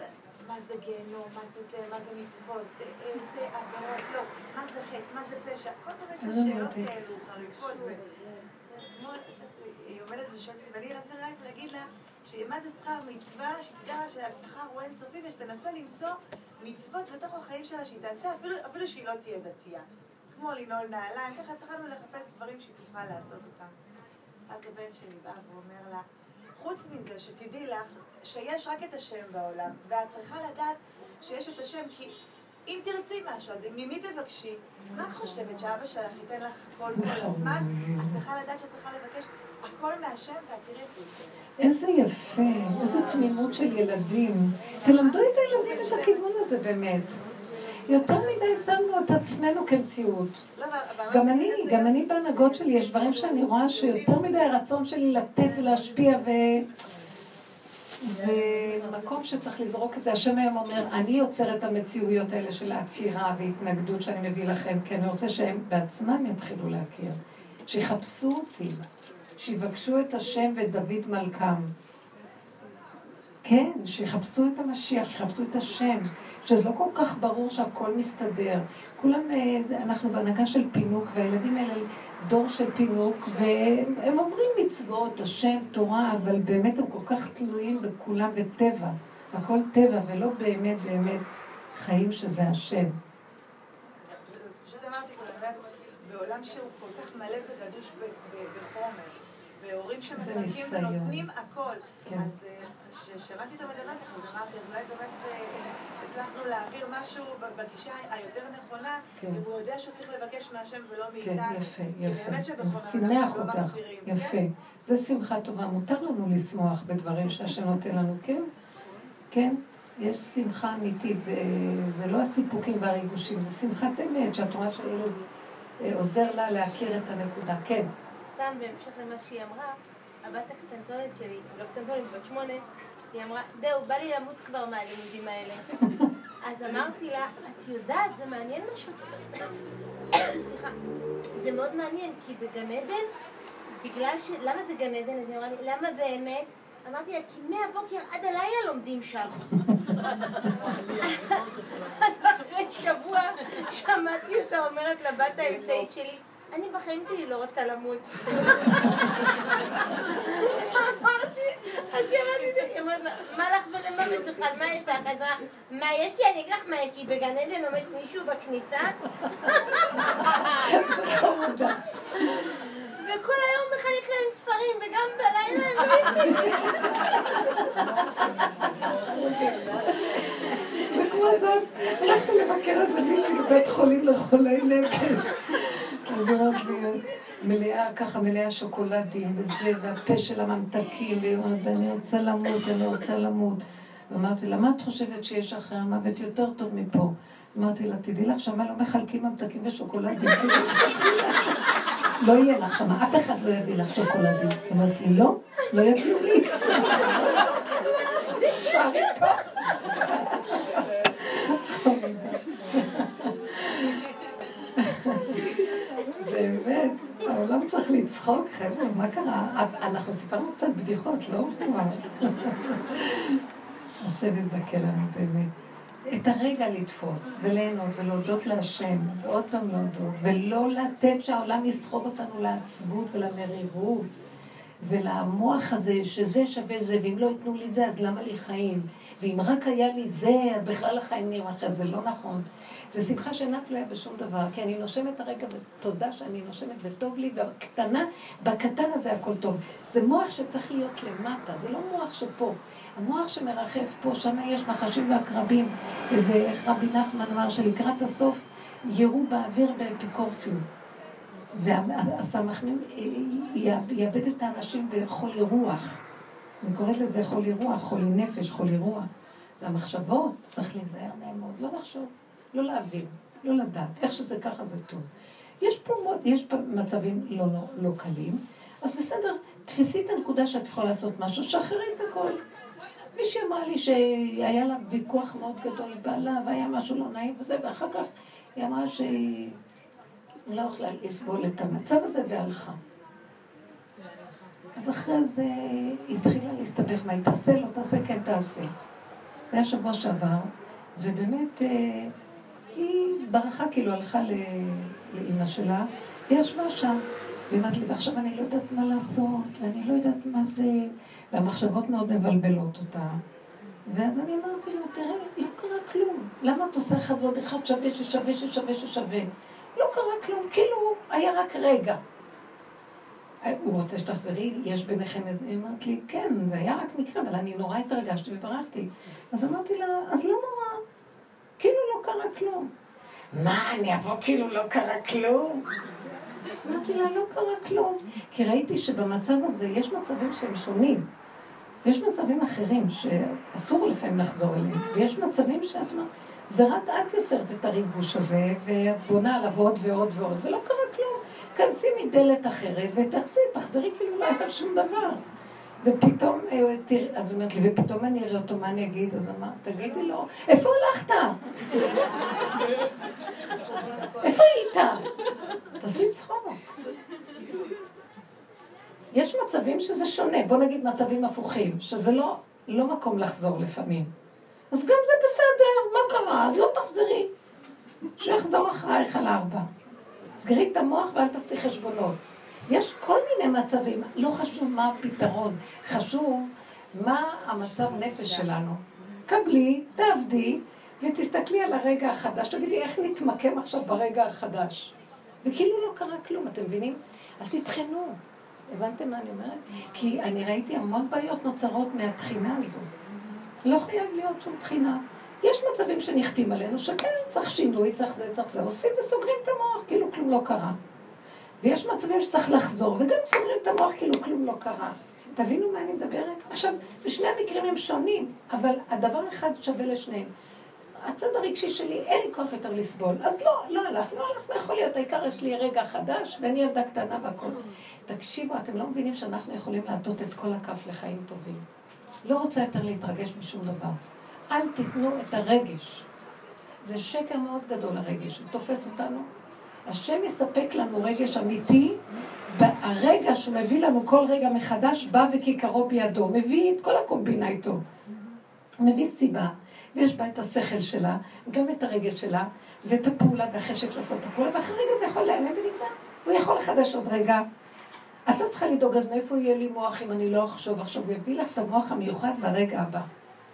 מה זה גיהנום, מה זה זה, מה זה מצוות, איזה עבירות, לא, מה זה חטא, מה זה פשע, כל מיני שאלות כאלו חריפות. היא עומדת ושואלת ואני רציתי רק להגיד לה שמה זה שכר מצווה, שתדע שהשכר הוא אינסופי ושתנסה למצוא מצוות בתוך החיים שלה שהיא תעשה, אפילו שהיא לא תהיה דתייה. כמו לנעול נעליים, ככה התחלנו לחפש דברים שהיא תוכל לעשות אותם. אז הבן שלי בא ואומר לה, חוץ מזה, שתדעי לך שיש רק את השם בעולם, ואת צריכה לדעת שיש את השם, כי אם תרצי משהו, אז ממי תבקשי? מה את חושבת, שאבא שלך ייתן לך הכל כל הזמן? את צריכה לדעת שאת צריכה לבקש הכל מהשם, ואת תראי את זה. איזה יפה, איזה תמימות של ילדים. תלמדו את הילדים את הכיוון הזה באמת. יותר מדי שמנו את עצמנו כמציאות. לא, גם אני, גם אני בהנהגות שלי, יש דברים שאני רואה שיותר מדי הרצון שלי לתת ולהשפיע ו... זה מקום שצריך לזרוק את זה. השם היום אומר, אני יוצר את המציאויות האלה של העצירה והתנגדות שאני מביא לכם, כי אני רוצה שהם בעצמם יתחילו להכיר. שיחפשו אותי, שיבקשו את השם ואת דוד מלכם. כן, שיחפשו את המשיח, שיחפשו את השם, שזה לא כל כך ברור שהכל מסתדר. כולם, אה, אנחנו בהנהגה של פינוק, והילדים האלה דור של פינוק, והם אומרים מצוות, השם, תורה, אבל באמת הם כל כך תלויים בכולם בטבע. הכל טבע, ולא באמת באמת חיים שזה השם. בעולם שהוא כל כך מלא וגדוש בחומר, והורים שמפנקים ונותנים הכל, כן. אז אה, כששמעתי את המדבר ככה, אמרתי, אז אולי באמת אה, הצלחנו להעביר משהו בגישה היותר נכונה, כן. אם הוא יודע שהוא צריך לבקש מהשם ולא כן, מאיתנו. כן, יפה, יפה. הוא שימח לא אותך, יפה. כן? זה שמחה טובה. מותר לנו לשמוח בדברים שהשם נותן לנו, כן? כן? יש שמחה אמיתית, זה, זה לא הסיפוקים והריגושים, זה שמחת אמת, שאת רואה שהילד אה, עוזר לה להכיר את הנקודה. כן. סתם בהמשך למה שהיא אמרה, הבת הקטנטונת שלי, לא קטנטונת, בת שמונה, היא אמרה, זהו, בא לי למות כבר מהלימודים האלה. [laughs] אז אמרתי לה, את יודעת, זה מעניין משהו. סליחה. זה מאוד מעניין, כי בגן עדן, בגלל ש... למה זה גן עדן? אז היא אמרה לי, למה באמת? אמרתי לה, כי מהבוקר עד הלילה לומדים שם. [laughs] אז אחרי שבוע שמעתי אותה אומרת לבת האמצעית שלי, אני בחיים שלי לא רוצה למות. אמרתי, אז זה, היא אומרת, מה לך ולמוות בכלל, מה יש לך? אז מה יש לי? אני אגיד לך מה יש לי, בגן עדן עומד מישהו בכניסה? וכל היום מחלק להם ספרים, וגם בלילה הם לא זה כמו זאת, הלכת לבקר איזה מישהי בבית חולים לחולי נפש. לי, מלאה, ככה מלאה שוקולדים וזה, והפה של הממתקים, והיא אומרת, אני רוצה למות, אני רוצה למות. ואמרתי לה, מה את חושבת שיש אחרי המוות יותר טוב מפה? אמרתי לה, תדעי לך, שמה לא מחלקים ממתקים ושוקולדים. לא יהיה לך שמה, אף אחד לא יביא לך שוקולדים. אמרתי לא, לא יביאו לי. [laughs] תשארי פה. באמת, העולם צריך לצחוק, חבר'ה, מה קרה? אנחנו סיפרנו קצת בדיחות, לא? השם יזכה לנו באמת. את הרגע לתפוס, וליהנות, ולהודות להשם, ועוד פעם להודות, ולא לתת שהעולם יסחוב אותנו לעצבות ולמרירות, ולמוח הזה, שזה שווה זה, ואם לא ייתנו לי זה, אז למה לי חיים? ואם רק היה לי זה, אז בכלל החיים נראים אחרת, זה לא נכון. זה שמחה שאינה תלויה בשום דבר, כי אני נושמת הרגע, ותודה שאני נושמת וטוב לי, ובקטנה, בקטן הזה הכל טוב. זה מוח שצריך להיות למטה, זה לא מוח שפה. המוח שמרחף פה, שם יש נחשים ועקרבים. איזה, איך רבי נחמן אמר, שלקראת הסוף יראו באוויר באפיקורסיות. והסמכמים יאבד את האנשים בחולי רוח. אני קוראת לזה חולי רוח, חולי נפש, חולי רוח. זה המחשבות, צריך להיזהר מהם מאוד, לא לחשוב, לא להבין, לא לדעת. איך שזה ככה זה טוב. יש פה, יש פה מצבים לא, לא, לא קלים, אז בסדר, תפסי את הנקודה שאת יכולה לעשות משהו, שחררי את הכל. מישהי אמרה לי שהיה לה ויכוח מאוד גדול עם בעלה, והיה משהו לא נעים וזה, ואחר כך היא אמרה שהיא לא יכלה לסבול את המצב הזה והלכה. אז אחרי זה היא התחילה להסתבך מה היא תעשה, לא תעשה, כן תעשה. זה היה שבוע שעבר, ובאמת אה, היא ברחה, כאילו הלכה לאימא שלה, היא ישבה שם, והיא אמרת לי, ועכשיו אני לא יודעת מה לעשות, ואני לא יודעת מה זה, והמחשבות מאוד מבלבלות אותה. ואז אני אמרתי לו, תראה, לא קרה כלום. למה את עושה אחד ועוד אחד שווה ששווה ששווה ששווה? לא קרה כלום, כאילו היה רק רגע. הוא רוצה שתחזרי, יש ביניכם איזה... היא אמרת לי, כן, זה היה רק מקרה, אבל אני נורא התרגשתי וברחתי. אז אמרתי לה, אז לא נורא, כאילו לא קרה כלום. מה, אני אבוא כאילו לא קרה כלום? אמרתי לה, לא קרה כלום. כי ראיתי שבמצב הזה יש מצבים שהם שונים. יש מצבים אחרים שאסור לפעמים לחזור אליהם, ויש מצבים שאת אומרת, זה רק את יוצרת את הריגוש הזה, ואת בונה עליו עוד ועוד ועוד, ולא קרה כלום. כנסי מדלת אחרת ותחזרי, תחזרי כאילו לא הייתה שום דבר. ופתאום, אה, אז הוא אומר לי, ופתאום אני אראה אותו, מה אני אגיד? אז אמר, תגידי לו, איפה הלכת? איפה היית? תעשי צחוק. יש מצבים שזה שונה, בוא נגיד מצבים הפוכים, שזה לא, לא מקום לחזור לפעמים. אז גם זה בסדר, מה קרה? אז לא תחזרי. שיחזור אחרייך על ארבע. סגרי את המוח ואל תעשי חשבונות. יש כל מיני מצבים, לא חשוב מה הפתרון, חשוב מה המצב נפש שלנו. קבלי, תעבדי, ותסתכלי על הרגע החדש, תגידי איך נתמקם עכשיו ברגע החדש. וכאילו לא קרה כלום, אתם מבינים? אל תטחנו. הבנתם מה אני אומרת? כי אני ראיתי המון בעיות נוצרות מהתחינה הזו. לא חייב להיות שום תחינה. יש מצבים שנכפים עלינו, שכן, צריך שינוי, צריך זה, צריך זה. עושים וסוגרים את המוח, כאילו כלום לא קרה. ויש מצבים שצריך לחזור, וגם סוגרים את המוח כאילו כלום לא קרה. תבינו מה אני מדברת? עכשיו, בשני המקרים הם שונים, אבל הדבר אחד שווה לשניהם. הצד הרגשי שלי, אין לי כוח יותר לסבול. אז לא, לא הלך, לא הלך, מה יכול להיות? העיקר יש לי רגע חדש, ואני ילדה קטנה והכול. תקשיבו, אתם לא מבינים שאנחנו יכולים להטות את כל הכף לחיים טובים. לא רוצה יותר להתרגש משום דבר. אל תיתנו את הרגש. זה שקר מאוד גדול הרגש, הוא תופס אותנו. השם יספק לנו רגש אמיתי, והרגע שהוא מביא לנו כל רגע מחדש, בא וכיכרו בידו, מביא את כל הקומבינה איתו. מביא סיבה, ויש בה את השכל שלה, גם את הרגש שלה, ואת הפעולה והחשק לעשות את הפעולה, ואחרי רגע זה יכול להיעלם ונגמר. הוא יכול לחדש עוד רגע. את לא צריכה לדאוג, אז מאיפה יהיה לי מוח אם אני לא אחשוב עכשיו? הוא יביא לך את המוח המיוחד לרגע הבא.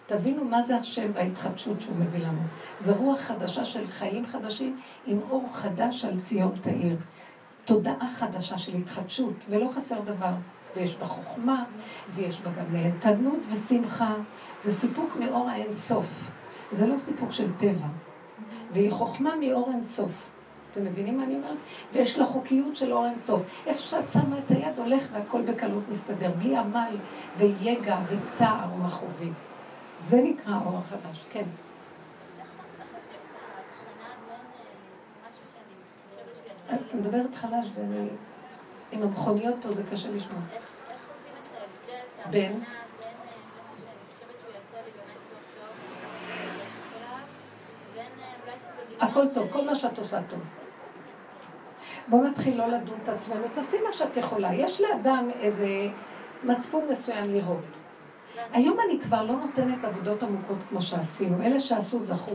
תבינו מה זה השם וההתחדשות שהוא מביא לנו. זו רוח חדשה של חיים חדשים עם אור חדש על ציון תאיר. תודעה חדשה של התחדשות, ולא חסר דבר. ויש בה חוכמה, ויש בה גם נהנתנות ושמחה. זה סיפוק מאור האינסוף. זה לא סיפוק של טבע. והיא חוכמה מאור אינסוף. אתם מבינים מה אני אומרת? ויש לה חוקיות של אור אינסוף. איפה שאת שמה את היד הולך והכל בקלות מסתדר, בלי עמל ויגע וצער ומכאובים. זה נקרא אור החדש, כן. את מדברת חלש, ואני... עם המכוניות פה זה קשה לשמוע. בין? הכל טוב, כל מה שאת עושה טוב. בואו נתחיל לא לדון את עצמנו, תעשי מה שאת יכולה. יש לאדם איזה מצפון מסוים לראות. היום אני כבר לא נותנת עבודות עמוקות כמו שעשינו. אלה שעשו זכו.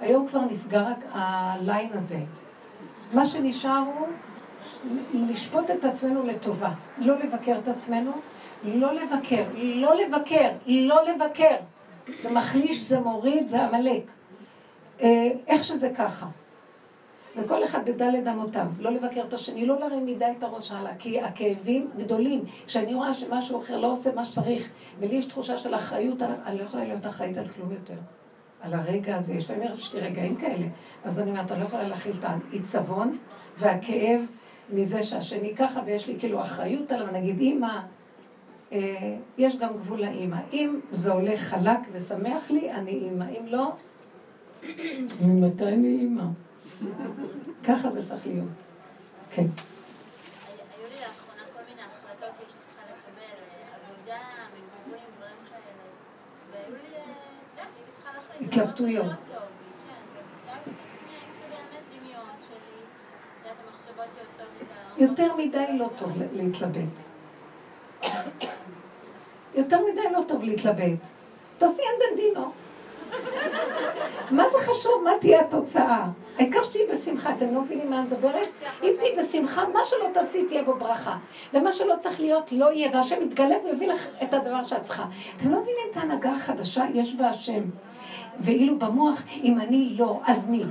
היום כבר נסגר הליין הזה. מה שנשאר הוא לשפוט את עצמנו לטובה. לא לבקר את עצמנו, לא לבקר, לא לבקר, לא לבקר. זה מחליש, זה מוריד, זה עמלק. אה, איך שזה ככה. וכל אחד בדלת אמותיו, לא לבקר את השני, לא להרים מדי את הראש הלאה, כי הכאבים גדולים. כשאני רואה שמשהו אחר לא עושה מה שצריך, ולי יש תחושה של אחריות, אני לא יכולה להיות אחראית על כלום יותר. על הרגע הזה, יש לי יש לי רגעים כאלה. אז אני אומרת, אני לא יכולה להכיל את העיצבון והכאב מזה שהשני ככה, ויש לי כאילו אחריות עליו, נגיד אימא, אה, יש גם גבול לאימא. אם זה הולך חלק ושמח לי, אני אימא. אם לא, ממתי אני אימא? ככה זה צריך להיות. כן. התלבטויות. כן. יותר מדי לא טוב להתלבט. יותר מדי לא טוב להתלבט. תעשי אנדנדינו. מה זה חשוב? מה תהיה התוצאה? העיקר שתהיי בשמחה. אתם לא מבינים מה אני מדברת? אם תהיי בשמחה, מה שלא תעשי תהיה בו ברכה. ומה שלא צריך להיות, לא יהיה. והשם יתגלה ויביא לך את הדבר שאת צריכה. אתם לא מבינים את ההנהגה החדשה? יש בה השם. ואילו במוח, אם אני לא, אז מי?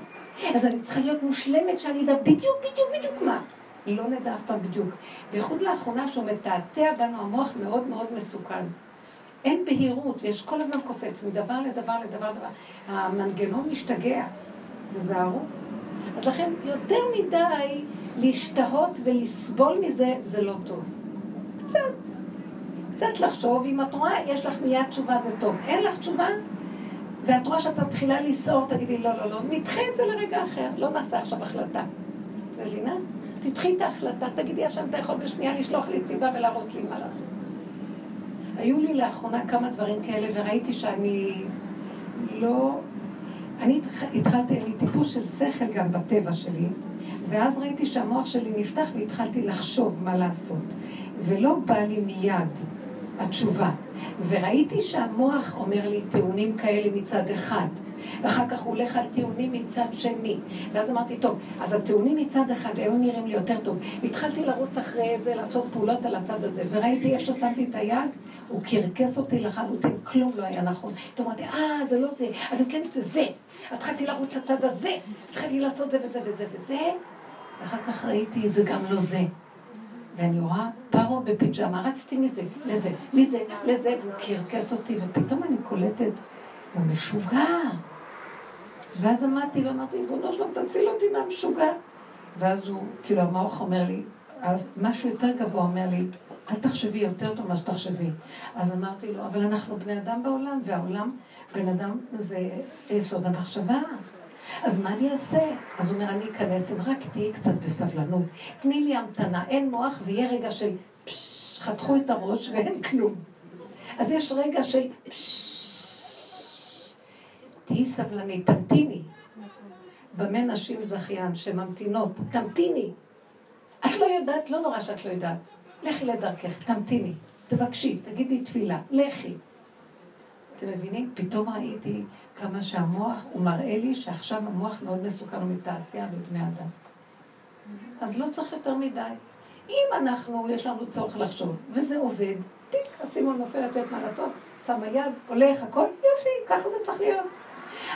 אז אני צריכה להיות מושלמת שאני אדע בדיוק, בדיוק, בדיוק מה. לא נדע אף פעם בדיוק. בייחוד לאחרונה שהוא מתעתע בנו, המוח מאוד מאוד מסוכן. אין בהירות, ויש כל הזמן קופץ מדבר לדבר לדבר לדבר. המנגנון משתגע, תזהרו. אז לכן יותר מדי להשתהות ולסבול מזה, זה לא טוב. קצת. קצת לחשוב, אם את רואה, יש לך מיד תשובה, זה טוב. אין לך תשובה, ואת רואה שאת מתחילה לסעור, תגידי, לא, לא, לא, נדחה את זה לרגע אחר, לא נעשה עכשיו החלטה. מבינה? תדחי את ההחלטה, תגידי, השם, אתה יכול בשנייה לשלוח לי סיבה ולהראות לי מה לעשות. היו לי לאחרונה כמה דברים כאלה, וראיתי שאני לא... אני התחלתי, אני טיפוס של שכל גם בטבע שלי, ואז ראיתי שהמוח שלי נפתח והתחלתי לחשוב מה לעשות. ולא בא לי מיד התשובה. וראיתי שהמוח אומר לי טיעונים כאלה מצד אחד, ואחר כך הוא הולך על טיעונים מצד שני. ואז אמרתי, טוב, אז הטיעונים מצד אחד היו נראים לי יותר טוב. התחלתי לרוץ אחרי זה, לעשות פעולות על הצד הזה, וראיתי איך ששמתי את היד, הוא קרקס אותי לחלוטין, כלום לא היה נכון. פתאום אמרתי, אה, זה לא זה, אז אם כן זה זה. אז התחלתי לרוץ לצד הזה, התחלתי לעשות זה וזה וזה וזה, ואחר כך ראיתי, זה גם לא זה. ואני רואה פרו בפיג'מה, רצתי מזה, לזה, מזה, לזה, והוא קרקס אותי, ופתאום אני קולטת, הוא משוגע. ואז עמדתי ואמרתי, ריבונו שלום, תציל אותי מהמשוגע. ואז הוא, כאילו המוח אומר לי, אז משהו יותר גבוה אומר לי, אל תחשבי יותר טוב ממה שתחשבי. אז אמרתי לו, אבל אנחנו בני אדם בעולם, והעולם, בן אדם זה יסוד המחשבה. אז מה אני אעשה? אז הוא אומר, אני אכנס, אם רק תהיי קצת בסבלנות. תני לי המתנה, אין מוח ויהיה רגע של פשש, חתכו את הראש ואין כלום. אז יש רגע של פשש, תהיי סבלנית, תמתיני. במה נשים זכיין שממתינות, תמתיני. את לא יודעת, לא נורא שאת לא יודעת. לכי לדרכך, תמתיני, תבקשי, תגידי תפילה, לכי. אתם מבינים? פתאום ראיתי כמה שהמוח, הוא מראה לי שעכשיו המוח מאוד מסוכן ומתעתע בבני אדם. אז לא צריך יותר מדי. אם אנחנו, יש לנו צורך לחשוב, וזה עובד, טיק, הסימון נופל, את יודעת מה לעשות, שמה יד, הולך, הכל, יופי, ככה זה צריך להיות.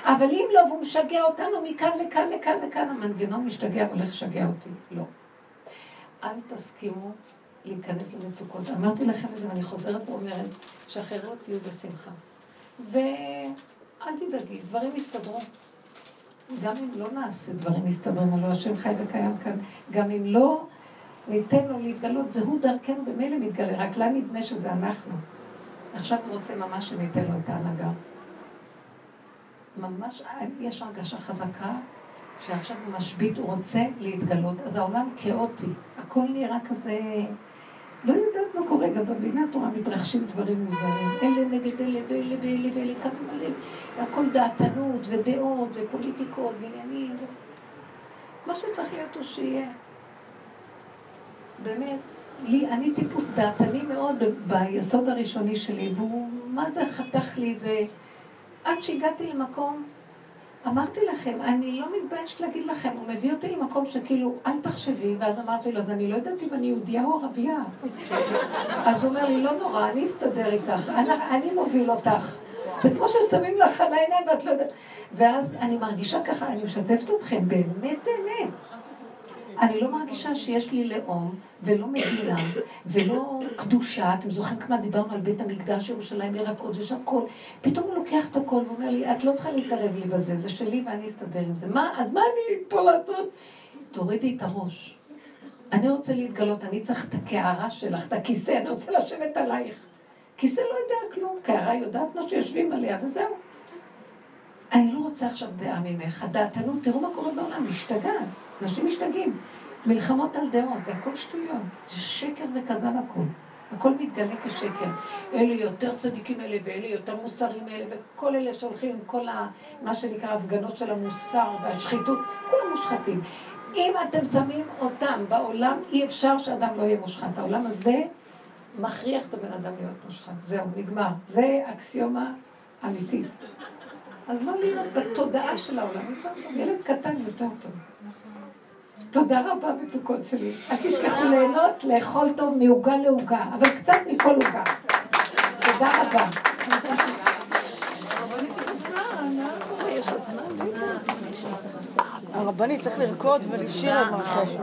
אבל אם לא, והוא משגע אותנו מכאן לכאן, לכאן, לכאן, המנגנון משתגע והולך לשגע אותי. לא. אל תסכימו להיכנס למצוקות. אמרתי לכם את זה, ואני חוזרת ואומרת, שאחרות יהיו בשמחה. ואל תדאגי, דברים יסתדרו. גם אם לא נעשה דברים מסתדרים, הלוא השם חי וקיים כאן, גם אם לא ניתן לו להתגלות, זה הוא דרכנו במילא מתגלה, רק לה נדמה שזה אנחנו. עכשיו הוא רוצה ממש שניתן לו את ההנהגה. ממש, יש הרגשה חזקה שעכשיו הוא משבית, הוא רוצה להתגלות. אז העולם כאוטי, הכל נראה כזה... לא יודעת מה קורה, גם במדינה התורה מתרחשים דברים מוזרים. אלה נגד אלה ואלה ואלה ואלה, כמה מלא. והכל דעתנות ודעות ופוליטיקות ועניינים. מה שצריך להיות הוא שיהיה. באמת, לי, אני טיפוס דעתני מאוד ביסוד הראשוני שלי, והוא מה זה חתך לי את זה? עד שהגעתי למקום, אמרתי לכם, אני לא מתביישת להגיד לכם, הוא מביא אותי למקום שכאילו, אל תחשבי, ואז אמרתי לו, אז אני לא יודעת אם אני יהודייה או ערבייה. אז הוא אומר לי, לא נורא, אני אסתדר איתך, אני, אני מוביל אותך. זה כמו ששמים לך על העיניים ואת לא יודעת. ואז אני מרגישה ככה, אני משתפת אתכם, באמת באמת. אני לא מרגישה שיש לי לאום, ולא מדינה, ולא קדושה. אתם זוכרים כמה דיברנו על בית המקדש, ירושלים, עיר הקודש, הכל. פתאום הוא לוקח את הכל ואומר לי, את לא צריכה להתערב לי בזה, זה שלי ואני אסתדר עם זה. מה, אז מה אני פה לעשות? תורידי את הראש. אני רוצה להתגלות, אני צריך את הקערה שלך, את הכיסא, אני רוצה לשבת עלייך. כיסא לא יודע כלום, קערה יודעת מה שיושבים עליה, וזהו. אני לא רוצה עכשיו דעה ממך, הדעתנות, תראו מה קורה בעולם, משתגעת, אנשים משתגעים. מלחמות על דעות, זה הכל שטויות, זה שקר וכזב הכל. הכל מתגלה כשקר. אלה יותר צדיקים אלה, ואלה יותר מוסרים אלה, וכל אלה שהולכים עם כל ה, מה שנקרא הפגנות של המוסר והשחיתות, כולם מושחתים. אם אתם שמים אותם בעולם, אי אפשר שאדם לא יהיה מושחת. העולם הזה מכריח את הבן אדם להיות מושחת. זהו, נגמר. זה אקסיומה אמיתית. אז לא להיות בתודעה של העולם יותר טוב. ילד קטן יותר טוב. תודה רבה, מתוקות שלי. אל תשכחו ליהנות, לאכול טוב מעוגה לעוגה, אבל קצת מכל עוגה. תודה רבה. הרבנית צריך לרקוד ולשיר עוד משהו.